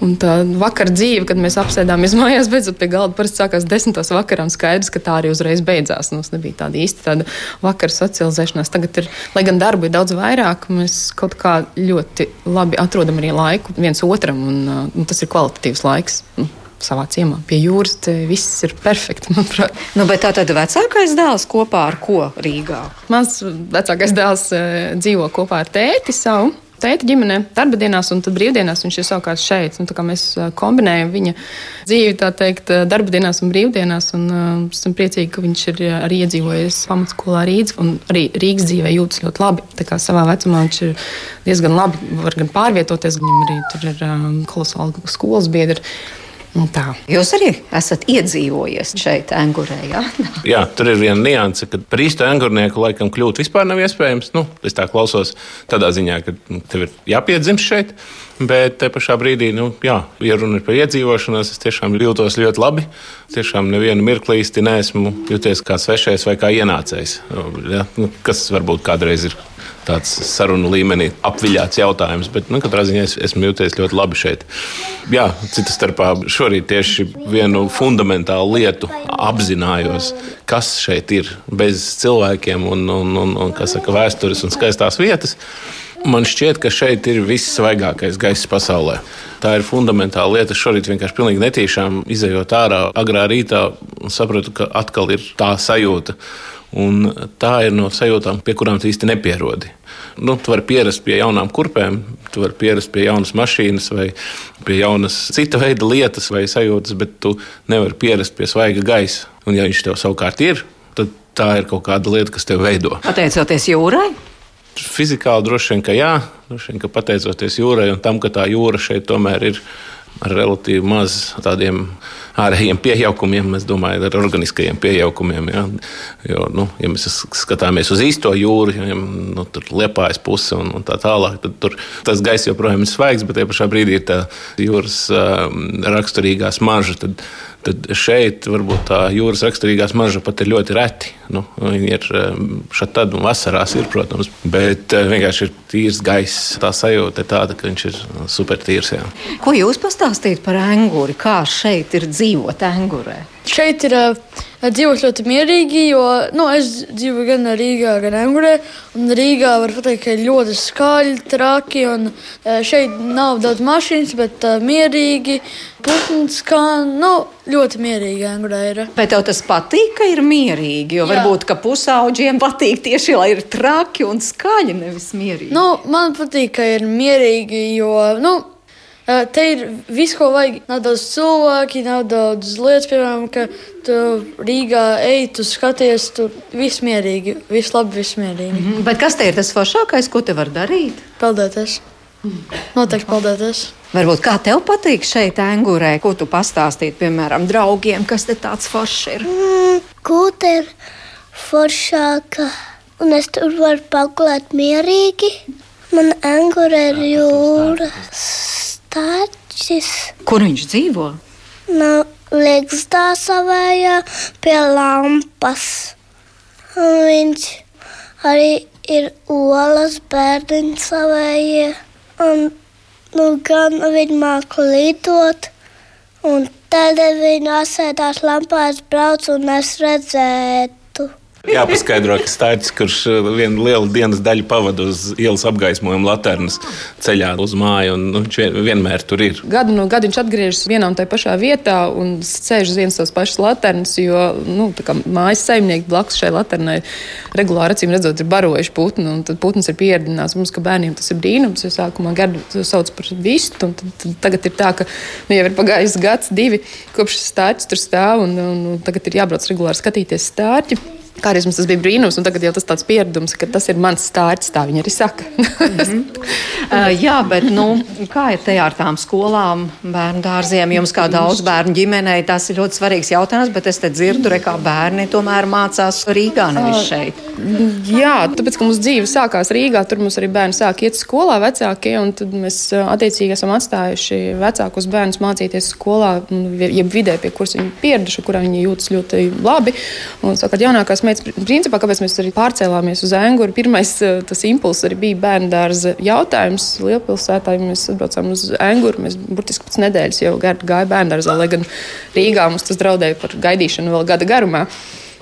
un tā vakar dzīve, kad mēs apsēdāmies [LAUGHS] mājās, beidzot pie galda. Parasti sākās desmitos vakarā skaidrs, ka tā arī uzreiz beidzās. Mums nebija tāda īsta tāda vakara socializēšanās. Tagad ir, lai gan darbu ir daudz vairāk, mēs kaut kā ļoti labi atrodam arī laiku viens otram un, un tas ir kvalitatīvs laiks. Savā ciemā pie jūras. Viss ir perfekti, [LAUGHS] manuprāt. Nu, bet tā tad vecākais dēls kopā ar ko Rīgā? Mans vecākais dēls e, dzīvo kopā ar tēti savu. Tēta ģimenē, darba dienās un brīvdienās viņš ir savukārt šeit. Nu, mēs e, kombinējam viņa dzīvi, tā teikt, e, darba dienās un brīvdienās. Un, uh, esam priecīgi, ka viņš ir arī iedzīvojies pamatskolā Rīgas un arī Rīgas dzīvē jūtas ļoti labi. Tā kā savā vecumā viņš ir diezgan labi, var gan pārvietoties, viņam arī tur ir um, kolosāli skolas biedri. Nu, tā. Jūs arī esat iedzīvojies šeit, Angurē. Ja? [LAUGHS] Jā, tur ir viena nianse, ka par īstu angurnieku laikam kļūt vispār nav iespējams. Nu, es tā klausos tādā ziņā, ka nu, tev ir jāpiedzimst šeit. Bet te pašā brīdī, nu, jā, ja runa ir par iedzīvošanos, es tiešām jūtos ļoti labi. Tiešām nevienu mirkli īsti neesmu jūties kā svešais vai kā ienācējs. Ja? Nu, kas varbūt kādreiz ir tāds sarunu līmenī apviļāts jautājums. Bet nu, katrā ziņā es esmu jūties ļoti labi šeit. Jā, citas starpā šorīt tieši vienu fundamentālu lietu apzinājos, kas šeit ir bez cilvēkiem un, un, un, un saka, vēstures un skaistās vietas. Man šķiet, ka šeit ir viss svaigākais gaiss pasaulē. Tā ir fundamentāla lieta. Šorīt vienkārši pilnīgi netīšām izējot ārā agrā rītā un sapratu, ka atkal ir tā sajūta. Un tā ir no sajūtām, pie kurām tu īsti nepierodi. Nu, tu vari pierast pie jaunām kurpēm, tu vari pierast pie jaunas mašīnas vai pie jaunas cita veida lietas vai sajūtas, bet tu nevari pierast pie svaiga gaisa. Un, ja viņš tev savukārt ir, tad tā ir kaut kāda lieta, kas tev veido. Pateicoties jūrai? Fizikāli droši vien, ka jā, droši vien, ka pateicoties jūrai un tam, ka tā jūra šeit tomēr ir ar relatīvi maz tādiem ārējiem pieaukumiem, es domāju, ar organiskajiem pieaukumiem. Ja, jo, nu, ja mēs skatāmies uz īsto jūru, ja nu, tur liepājas puse un, un tā tālāk, tad tur tas gaiss joprojām ir svaigs, bet tajā pašā brīdī ir tā jūras uh, raksturīgā smarža. Tad, tad šeit varbūt tā jūras raksturīgā smarža pat ir ļoti reti. Nu, viņi ir šeit tad un vasarās ir, protams, bet vienkārši ir tīrs gaiss. Tā sajūta ir tāda, ka viņš ir super tīrs. Jā. Ko jūs pastāstīt par anguri? Kā šeit ir dzīvot angurē? Šeit ir uh, dzīvot ļoti mierīgi, jo nu, es dzīvoju gan Rīgā, gan Angurē. Rīgā var teikt, ka ir ļoti skaļi, traki. Uh, šeit nav daudz mašīnas, bet uh, mierīgi. Putns kā nu, ļoti mierīgi ir. Bet tev tas patīk, ka ir mierīgi? Jo Jā. varbūt pusauģiem patīk tieši, lai ir traki un skaļi, nevis mierīgi. Nu, man patīk, ka ir mierīgi, jo. Nu, Te ir viss, ko vajag. Nav daudz cilvēku, nav daudz lietas, piemēram, ka tu Rīgā ej, tu skaties, tur viss mierīgi, viss labi, viss mierīgi. Mm -hmm. Bet kas te ir tas foršākais, ko te var darīt? Peldēties. Noteikti peldēties. Varbūt kā tev patīk šeit, Angūrē, ko tu pastāstītu, piemēram, draugiem, kas te tāds foršs ir? Mm, Kūta ir foršāka, un es tur varu pagulēt mierīgi. Man Angūrē ir jūra stārķis. Kur viņš dzīvo? Nu, liekas tā savējā pie lampas. Un viņš arī ir olas bērniņu savējie. Un nu, gan viņi māku lidot. Un tad viņi asēdās lampās brauc un es redzētu jāpaskaidro, ka Stārķis, kurš uh, vienu lielu dienas daļu pavada uz ielas apgaismojuma laternas ceļā uz māju, un nu, viņš vienmēr tur ir. Gadu no gada viņš atgriežas vienā un tajā pašā vietā un sēž uz vienas tās pašas laternas, jo nu, mājas saimnieki blakus šai laternai regulāri acīm redzot ir barojuši putnu, tad putns ir pieredzinājis mums, ka bērniem tas ir brīnums, jo sākumā gadu sauc par vistu, un tad, tad tagad ir tā, ka nu, jau ir pagājis gads, divi, kopš stārķis tur stāv, un, un, un tagad ir jābrauc regulāri skatīties stārķi. Kādreiz mums tas bija brīnums, un tagad jau tas tāds pieredums, ka tas ir mans stārķis. Tā viņi arī saka. mm -hmm. uh, jā, bet nu, kā ir te ar tām skolām, bērnu dārziem? Jums kā daudz bērnu ģimenei tas ir ļoti svarīgs jautājums, bet es te dzirdu, re, kā bērni tomēr mācās Rīgā, nevis šeit. Uh, jā, tāpēc, ka mūsu dzīve sākās Rīgā, tur mums arī bērni sāk iet skolā vecākie, un tad mēs attiecīgi esam atstājuši vecākus bērnus mācīties skolā, jeb vidē, pie kuras viņi pieraduši, kurā viņi jūtas ļoti labi. Un, sakat, jaunākās meitas, principā, kāpēc mēs arī pārcēlāmies uz Anguru. Pirmais eh, tas impulss arī bija bērnu dārza jautājums. Lielpilsētā ja mēs atbraucām uz Anguru. Mēs burtiski pēc nedēļas jau gājām bērnu dārzā, lai gan Rīgā mums tas draudēja par gaidīšanu vēl gada garumā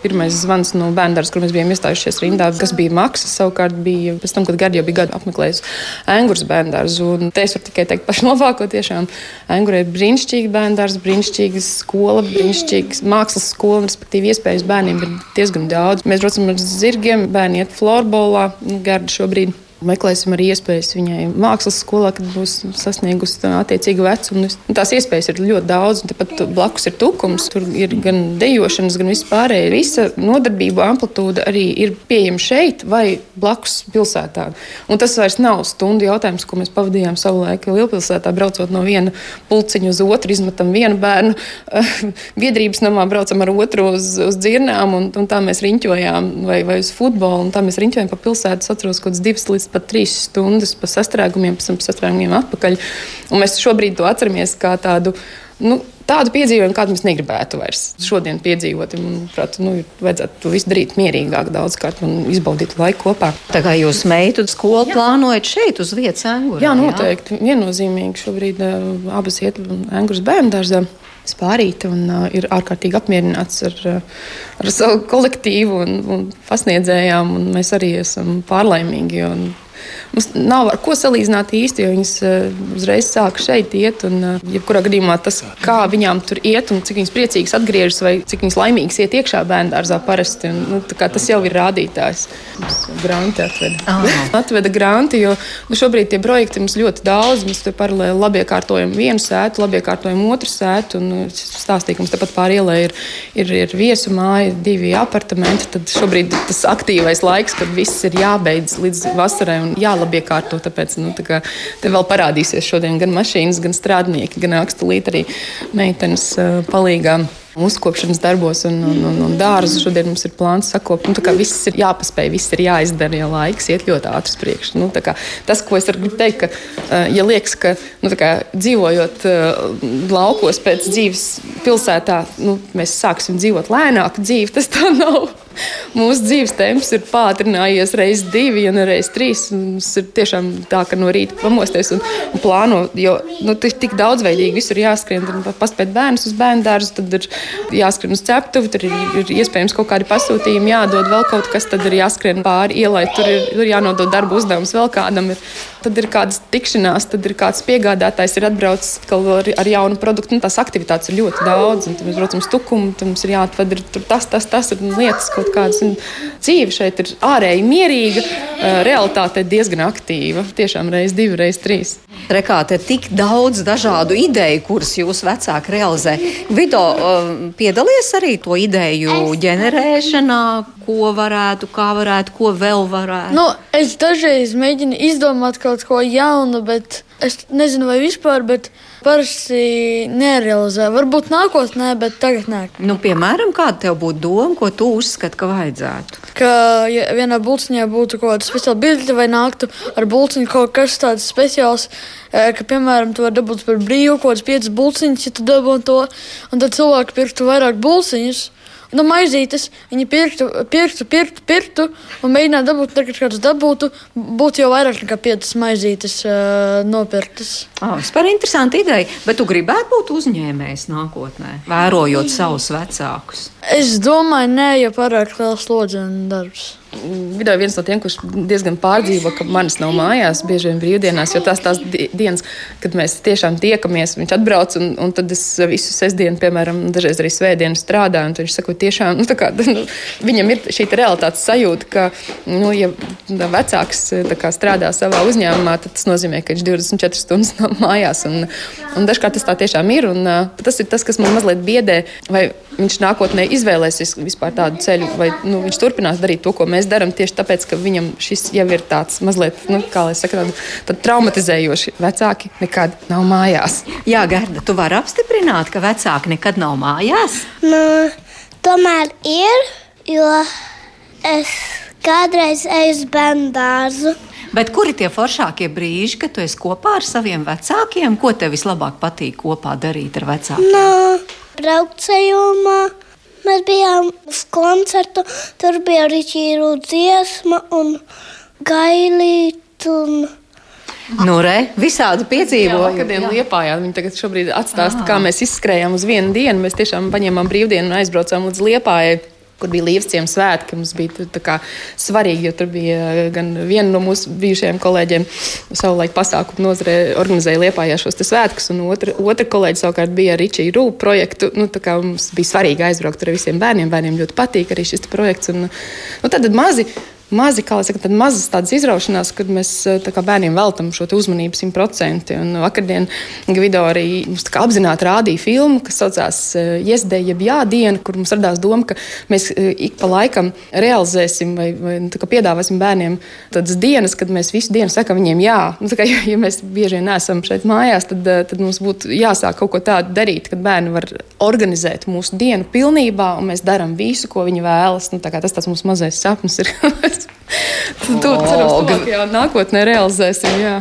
pirmais zvans no bērnības, kur mēs bijām iestājušies rindā, kas bija maksas. Savukārt bija pēc tam, kad Gardija bija gadu apmeklējis Angūras bērndārzu. Te es varu tikai teikt pašu labāko. Tiešām Angūrē ir brīnišķīga bērndārza, brīnišķīga skola, brīnišķīga mākslas skola, respektīvi iespējas bērniem ir diezgan daudz. Mēs braucam ar zirgiem, bērni iet florbolā, Garda šobrīd Meklēsim arī iespējas viņai mākslas skolā, kad būs sasniegusi attiecīgu vecumu. Tās iespējas ir ļoti daudz, un tepat blakus ir tukums. Tur ir gan dejošanas, gan vispārējais. Visa nodarbība amplitūda arī ir pieejama šeit vai blakus pilsētā. Un tas vairs nav stundu jautājums, ko mēs pavadījām savulaik Lielpilsētā, braucot no viena pulciņa uz otru, izmetam vienu bērnu, [LAUGHS] biedrības namā braucam ar otru uz, uz dzirnām, un, un tā mēs riņķojām vai, vai uz futbolu, un tā mēs riņķojam pa pilsētu. Es atceros, kaut kāds divas līdz pat trīs stundas pa sastrēgumiem, pēc tam sastrēgumiem atpakaļ. Un mēs šobrīd to atceramies kā tādu nu, tādu piedzīvojumu, kādu mēs negribētu vairs šodien piedzīvot. Manuprāt, nu, vajadzētu to visu darīt mierīgāk daudzkārt un izbaudīt laiku kopā. Tā kā jūs meitu skolu jā. plānojat šeit uz vietas Angurā? Jā, noteikti. Jā? Viennozīmīgi šobrīd uh, abas iet Anguras bērnu dārzā. Spārīta un uh, ir ārkārtīgi apmierināts ar, uh, ar savu kolektīvu un, un pasniedzējām. Un mēs arī esam pārlaimīgi. Un, Mums nav ar ko salīdzināt īsti, jo viņas uh, uzreiz sāka šeit iet. Un, uh, jebkurā gadījumā tas, kā viņām tur iet un cik viņas priecīgas atgriežas vai cik viņas laimīgas iet iekšā bērnu dārzā parasti, un, nu, tas jau ir rādītājs. Mums granti atveda. Oh. [LAUGHS] atveda granti, jo nu, šobrīd tie projekti mums ļoti daudz. Mēs paralēli labiekārtojam vienu sētu, labiekārtojam otru sētu. Un, nu, stāstīja, ka mums tepat pāri ielai ir, ir, ir viesu māja, divi apartamenti. Tad šobrīd tas aktīvais laiks, kad viss ir jābeidz līdz vasarai un jālabi iekārto. Tāpēc nu, tā te vēl parādīsies šodien gan mašīnas, gan strādnieki, gan akstulīt arī meitenes palīgām uzkopšanas darbos un, un, un, un dārzu. Šodien mums ir plāns sakopt. Nu, viss ir jāpaspēj, viss ir jāizdara, jo laiks iet ļoti ātri uz priekšu. Nu, tas, ko es gribu teikt, ka, ja liekas, ka nu, kā, dzīvojot laukos pēc dzīves pilsētā, nu, mēs sāksim dzīvot lēnāku dzīvi, tas tā nav. [LAUGHS] Mūsu dzīves temps ir pātrinājies reizes divi, ja ne reizes trīs. Mums ir tiešām tā, ka no rīta pamosties un, un plāno, jo nu, tik daudzveidīgi visur jāskrien. Tad paspēt bērnus uz bērnu dārzu, tad ir jāskrien uz ceptuvi, tur ir, ir iespējams kaut kādi pasūtījumi, jādod vēl kaut kas, tad ir jāskrien pāri ielai, tur ir, tur jānodod darba uzdevums vēl kādam. Ir, tad ir kādas tikšanās, tad ir kāds piegādātājs, ir atbraucis ar, ar jaunu produktu. Nu, tās aktivitātes ir ļoti daudz, un tad mēs braucam uz tukumu, tad mums ir jāatved ir tas, tas, tas ir lietas kaut kādas. Dzīve šeit ir ārēji mierīga, realitāte ir diezgan aktīva. Tiešām reiz, divi, reiz trīs. Rekāte, tik daudz dažādu ideju, kuras jūs vecāki realizē. Vido piedalies arī to ideju ģenerēšanā, ko varētu, kā varētu, ko vēl varētu. Nu, es dažreiz mēģinu izdomāt kaut ko jaunu, bet es nezinu, vai vispār. Bet parasti nerealizē. Varbūt nākotnē, bet tagad nē. Nu, piemēram, kāda tev būtu doma, ko tu uzskati, ka vajadzētu? Ka ja vienā būciņā būtu kaut kāda speciāla bilde vai nāktu ar būciņu kaut kas tāds speciāls, e, ka, piemēram, tu vari dabūt par brīvu kaut kādas piecas būciņas, ja tu dabūtu to, un tad cilvēki pirktu vairāk būciņas nu, maizītes. Viņi pirktu, pirktu, pirktu, pirktu un mēģinātu dabūt, tagad kādus dabūtu, būtu jau vairāk nekā piecas maizītes uh, nopirktas. Oh, vispār interesanti ideja, bet tu gribētu būt uzņēmējs nākotnē, vērojot savus vecākus. Es domāju, nē, jo pārāk liels slodzi un darbs. Video viens no tiem, kurš diezgan pārdzīvo, ka manis nav mājās, bieži vien brīvdienās, jo tās tās dienas, kad mēs tiešām tiekamies, viņš atbrauc un, un tad es visu sestdienu, piemēram, dažreiz arī svētdienu strādāju, viņš saka, tiešām, [LAUGHS] nu, kā, nu, viņam ir šī realitātes sajūta, ka, nu, ja vecāks kā, strādā savā uzņēmumā, tad tas nozīmē, ka viņš 24 stundas nav mājās, un, un dažkārt tas tā tiešām ir, un tas ir tas, kas man mazliet biedē, vai viņš nākotnē izvēlēsies vispār tādu ceļu, vai nu, viņš turpinās darīt to, ko mēs mēs darām tieši tāpēc, ka viņam šis jau ir tāds mazliet, nu, kā lai saka, tādu traumatizējoši. Vecāki nekad nav mājās. Jā, Gerda, tu vari apstiprināt, ka vecāki nekad nav mājās? Nu, tomēr ir, jo es kādreiz eju uz bērnu dārzu. Bet kuri ir tie foršākie brīži, kad tu esi kopā ar saviem vecākiem? Ko tev vislabāk patīk kopā darīt ar vecākiem? Nu, braukt ceļojumā Mēs bijām uz koncertu, tur bija arī ķīru dziesma un gailīt. Un... Nu, re, visādi piedzīvojumi. Kad dienu liepājā, viņi tagad šobrīd atstāsta, kā mēs izskrējām uz vienu dienu. Mēs tiešām paņēmām brīvdienu un aizbraucām līdz liepājai kur bija līdzciems svētki. Mums bija kā, svarīgi, jo tur bija eh, gan viena no mūsu bijušajiem kolēģiem, savulaik pasākumu nozarē organizēja liepājā šos svētkus, un otra, otra kolēģi savukārt bija ar Ričiju Rūpu projektu. Nu, mums bija svarīgi aizbraukt ar visiem bērniem. Bērniem ļoti patīk arī šis projekts. Un, nu, tad mazi mazi, kā jau teicu, mazas tādas izraušanās, kad mēs eh, kā, bērniem veltam šo uzmanību simtprocentīgi. Vakardien Gvido arī mums apzināti rādīja filmu, kas saucās Iesdē, eh, jeb Jādiena, kur mums radās doma, ka mēs eh, ik pa laikam realizēsim vai, vai nu, piedāvāsim bērniem tādas dienas, kad mēs visu dienu sakam viņiem jā. Nu, kā, ja, ja mēs bieži vien neesam šeit mājās, tad, tad mums būtu jāsāk kaut ko tādu darīt, kad bērni var organizēt mūsu dienu pilnībā, un mēs darām visu, ko viņi vēlas. Nu, tā tas tas mūsu mazais sapnis ir. [LAUGHS] To cerams, tuvākajā nākotnē realizēsim. Jā.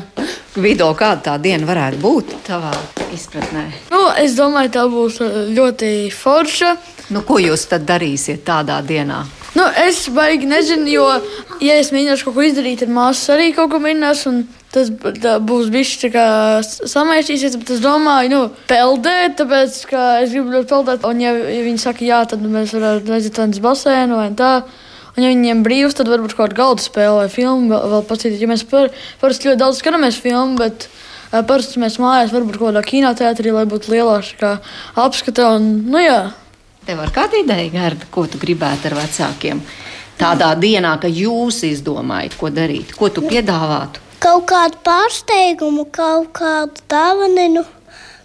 Vido, kāda tā diena varētu būt tavā izpratnē? Nu, es domāju, tā būs uh, ļoti forša. Nu, ko jūs tad darīsiet tādā dienā? Nu, es baigi nezinu, jo, ja es mēģināšu kaut ko izdarīt, tad māsas arī kaut ko mēģinās. Tas būs bijis tā kā samaisīsies, bet es domāju, nu, peldēt, tāpēc, ka es gribu ļoti peldēt. Un, ja, ja viņi saka, jā, tad mēs varētu aiziet uz basēnu vai tā. Un, ja viņiem brīvs, tad varbūt kaut kāda galda spēle vai filma vēl, vēl paskatīties. Ja mēs par, parasti ļoti daudz skatāmies filmu, bet uh, parasti mēs mājās varbūt kaut kādā kinoteātrī, lai būtu lielāka apskata. Un, nu, jā. Tev ir kāda ideja, Gerda, ko tu gribētu ar vecākiem? Tādā dienā, kad jūs izdomājat, ko darīt, ko tu piedāvātu? Kaut kādu pārsteigumu, kaut kādu dāvanu,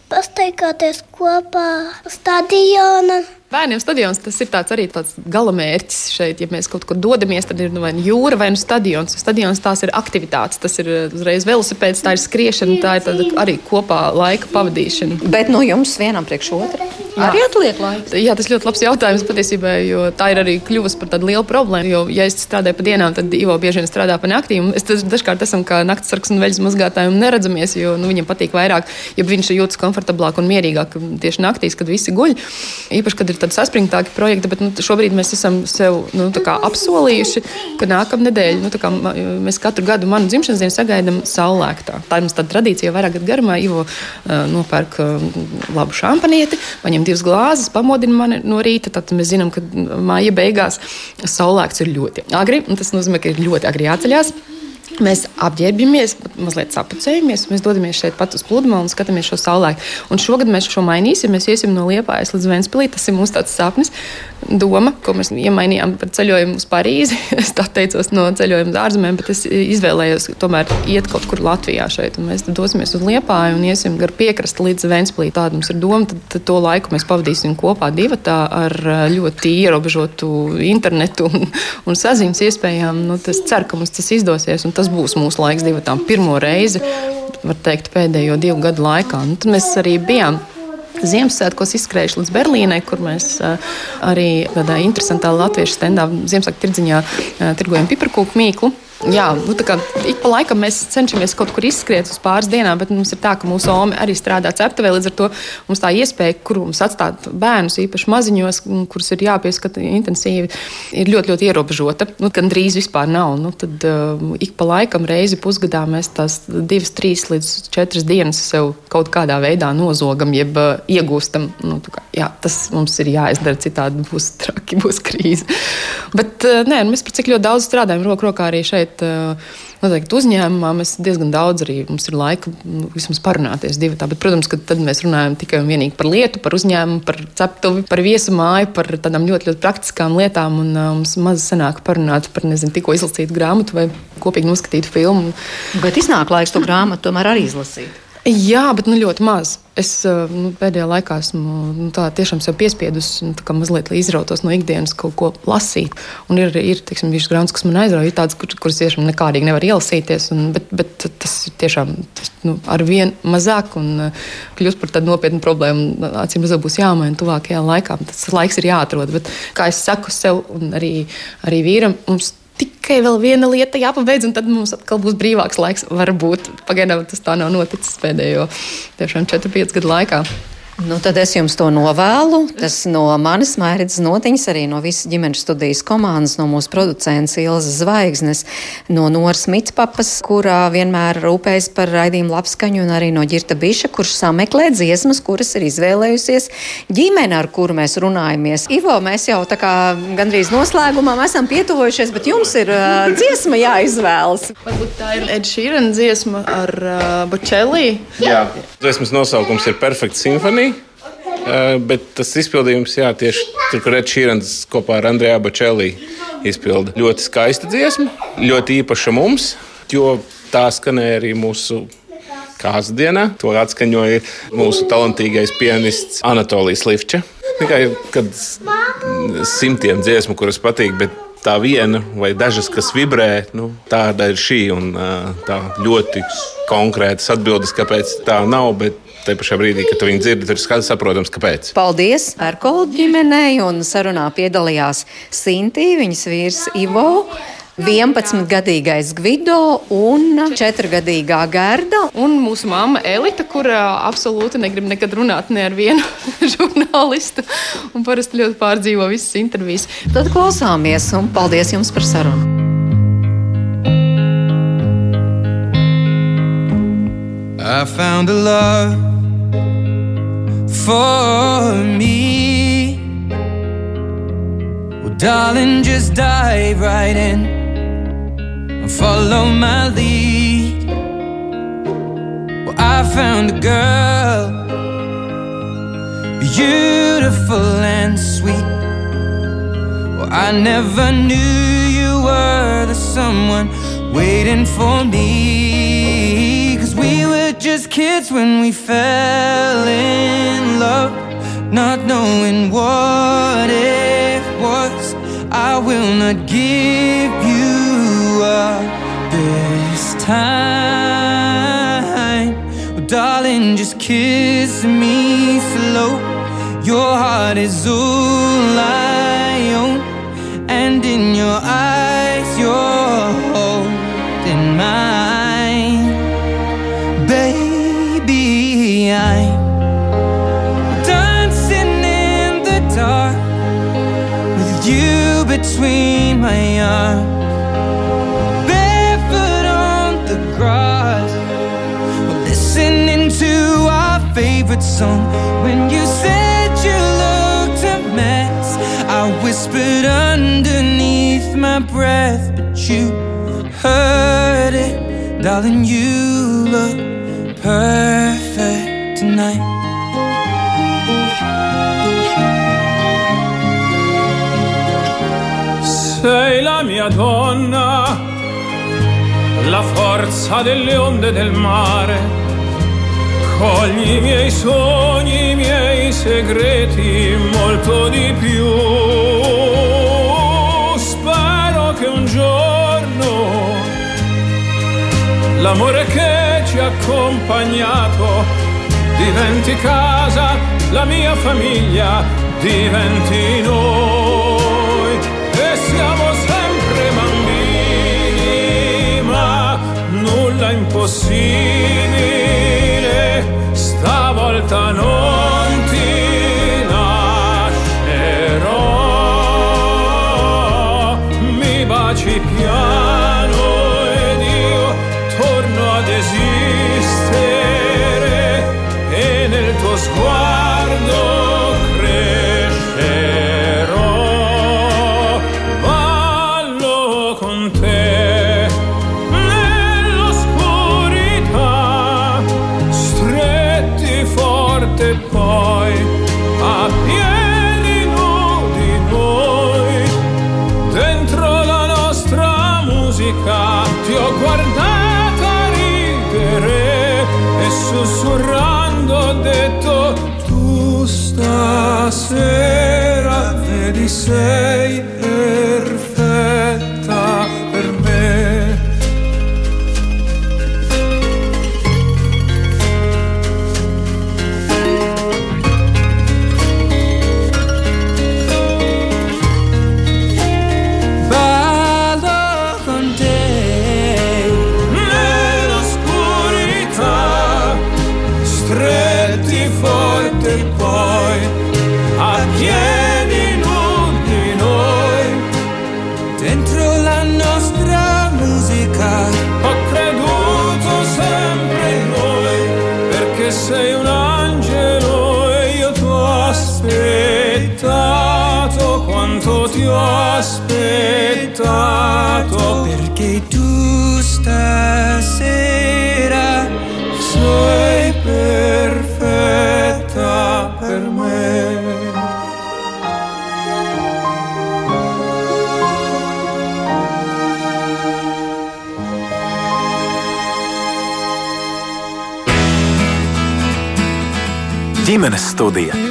pastaigāties kopā stadionā. Bērniem stadions tas ir tāds arī tāds galamērķis šeit. Ja mēs kaut kur dodamies, tad ir nu, vai nu jūra vai nu stadions. Stadions tās ir aktivitātes, tas ir uh, uzreiz velosipēds, tā ir skriešana, tā ir arī kopā laika pavadīšana. Bet no jums vienam priekš otru arī atliek laiks. Jā, tas ļoti labs jautājums patiesībā, jo tā ir arī kļuvusi par tādu lielu problēmu. Jo, ja es strādāju pa dienām, tad Ivo bieži vien strādā pa naktīm. Es dažkārt esmu kā naktas sargs un veļas mazgātāji un neredzamies, jo nu, viņam patīk vairāk, ja viņš jūtas komfortablāk un mierīgāk tieši naktīs, kad visi guļ. Īpaši, kad ir tādi saspringtāki projekti, bet nu, šobrīd mēs esam sev nu, apsolījuši, ka nākamā nedēļa nu, kā, mēs katru gadu manu dzimšanas dienu sagaidām saulēktā. Tā ir mums tāda tradīcija jau vairāk gadu garumā. Ivo uh, nopērk uh, labu šampanieti, paņem divas glāzes, pamodina mani no rīta. Tad mēs zinām, ka māja beigās saulēkts ir ļoti agri. Tas nozīmē, ka ir ļoti agri jāceļās. Mēs apģērbjamies, mazliet sapucējamies, mēs dodamies šeit pat uz pludmali un skatāmies šo saulēku. Un šogad mēs šo mainīsim. Mēs iesim no Liepājas līdz Ventspilī. Tas ir mūsu tāds sapnis, doma, ko mēs iemainījām par ceļojumu uz Parīzi. [LAUGHS] Es tā teicos no ceļojuma uz ārzemēm, bet es izvēlējos tomēr iet kaut kur Latvijā šeit. Mēs dosimies uz Liepāju un iesim gar piekrasti līdz Ventspilī. Tāda mums ir doma. Tad, tad to laiku mēs pavadīsim kopā divatā ar ļoti ierobežotu internetu un, [LAUGHS] un saziņas iespējām. Nu, es ceru, ka mums tas izdosies. Un tas būs mūsu laiks divatām pirmo reizi, var teikt, pēdējo divu gadu laikā. Nu, tad mēs arī bijām. Ziemassvētkos izskrējuši līdz Berlīnai, kur mēs uh, arī tādā interesantā latviešu stendā Ziemassvētku tirdziņā uh, tirgojam piparkūku mīklu. Jā, nu, tā kā ik pa laikam mēs cenšamies kaut kur izskriet uz pāris dienām, bet mums ir tā, ka mūsu OME arī strādā ceptuvē. Līdz ar to mums tā iespēja, kur mums atstāt bērnus, īpaši maziņos, kurus ir jāpieskata intensīvi, ir ļoti, ļoti ierobežota. Nu, Gan drīz vispār nav. Nu, tad uh, ik pa laikam reizi pusgadā mēs tās divas, trīs līdz četras dienas sev kaut kādā veidā nozogam, jeb uh, iegūstam. Nu, kā, jā, tas mums ir jāizdara, citādi būs traki, būs krīze. Bet uh, nē, nu, mēs par cik ļoti daudz strādājam roku rokā arī šeit šeit noteikti uzņēmumā mēs diezgan daudz arī mums ir laika vismaz parunāties divi. Tā, bet, protams, ka tad mēs runājam tikai un vienīgi par lietu, par uzņēmumu, par ceptuvi, par viesu māju, par tādām ļoti, ļoti praktiskām lietām. Un mums maz sanāk parunāt par, nezinu, tikko izlasītu grāmatu vai kopīgi noskatītu filmu. Bet iznāk laiks to grāmatu tomēr arī izlasīt. Jā, bet nu, ļoti maz. Es nu, pēdējā laikā esmu nu, tā, tiešām piespiedusi nu, mazliet, lai izrautos no ikdienas kaut ko lasīt. Un ir arī bijušas grāmatas, kas man aizrauja, ir tādas, kur, kuras tiešām nekādīgi nevar ielasīties. Un, bet, bet tas ir tiešām tas, nu, ar vien mazāk un kļūst par tādu nopietnu problēmu. Acīm redzot, būs jāmaina tuvākajā laikā. Tas laiks ir jāatrod. Bet, kā es saku sev un arī, arī vīram, mums tikai vēl viena lieta jāpabeidz, un tad mums atkal būs brīvāks laiks. Varbūt pagaidām tas tā nav noticis pēdējo 4-5 gadu laikā. Nu, tad es jums to novēlu. Tas no manis mērķis notiņas, arī no visas ģimenes studijas komandas, no mūsu producents Ilzas Zvaigznes, no Noras Mitspapas, kurā vienmēr rūpējas par raidījumu labskaņu, un arī no Girta Biša, kurš sameklē dziesmas, kuras ir izvēlējusies ģimene, ar kuru mēs runājamies. Ivo, mēs jau tā kā gandrīz noslēgumā esam pietuvojušies, bet jums ir uh, dziesma jāizvēlas. Varbūt tā ir Ed Sheeran dziesma ar uh, Bocelli. Jā, dziesmas nosaukums ir Perfect Symphony. Uh, bet tas izpildījums, jā, tieši tur, kur Edžers Šīrans kopā ar Andrejā Bačelī izpilda ļoti skaista dziesma, ļoti īpaša mums, jo tā skanēja arī mūsu kāzu dienā. To atskaņoja mūsu talantīgais pianists Anatolijas Lifča. Tikai kad simtiem dziesmu, kuras patīk, bet tā viena vai dažas, kas vibrē, nu, tāda ir šī. Un, tā ļoti konkrētas atbildes, kāpēc tā nav. Bet Te pašā brīdī, kad viņi dzird, ir skaidrs, saprotams, kāpēc. Paldies Erkola ģimenei, un sarunā piedalījās Sintīna, viņas vīrs Ivo. 11-gadīgais Gvido un 4-gadīgā Gerda. Un mūsu māma Elita, kur absolūti negrib nekad runāt ne ar vienu [LAUGHS] žurnālistu un parasti ļoti pārdzīvo visas intervijas. Tad klausāmies un paldies jums par sarunu! I found a love for me. Well, darling, just dive right in and follow my lead. Well, I found a girl, beautiful and sweet. Well, I never knew you were the someone waiting for me. Were just kids when we fell in love, not knowing what it was. I will not give you up this time. Oh, darling, just kiss me slow. Your heart is all I own, and in your eyes, you're you between my arms. Barefoot on the grass, listening to our favorite song. When you said you looked a mess, I whispered underneath my breath, but you heard it. Darling, you look perfect tonight. Mia donna, la forza delle onde del mare. Cogli i miei sogni, i miei segreti, molto di più. Spero che un giorno l'amore che ci ha accompagnato diventi casa, la mia famiglia diventi noi impossibile, stavolta non dice ģimenes studija.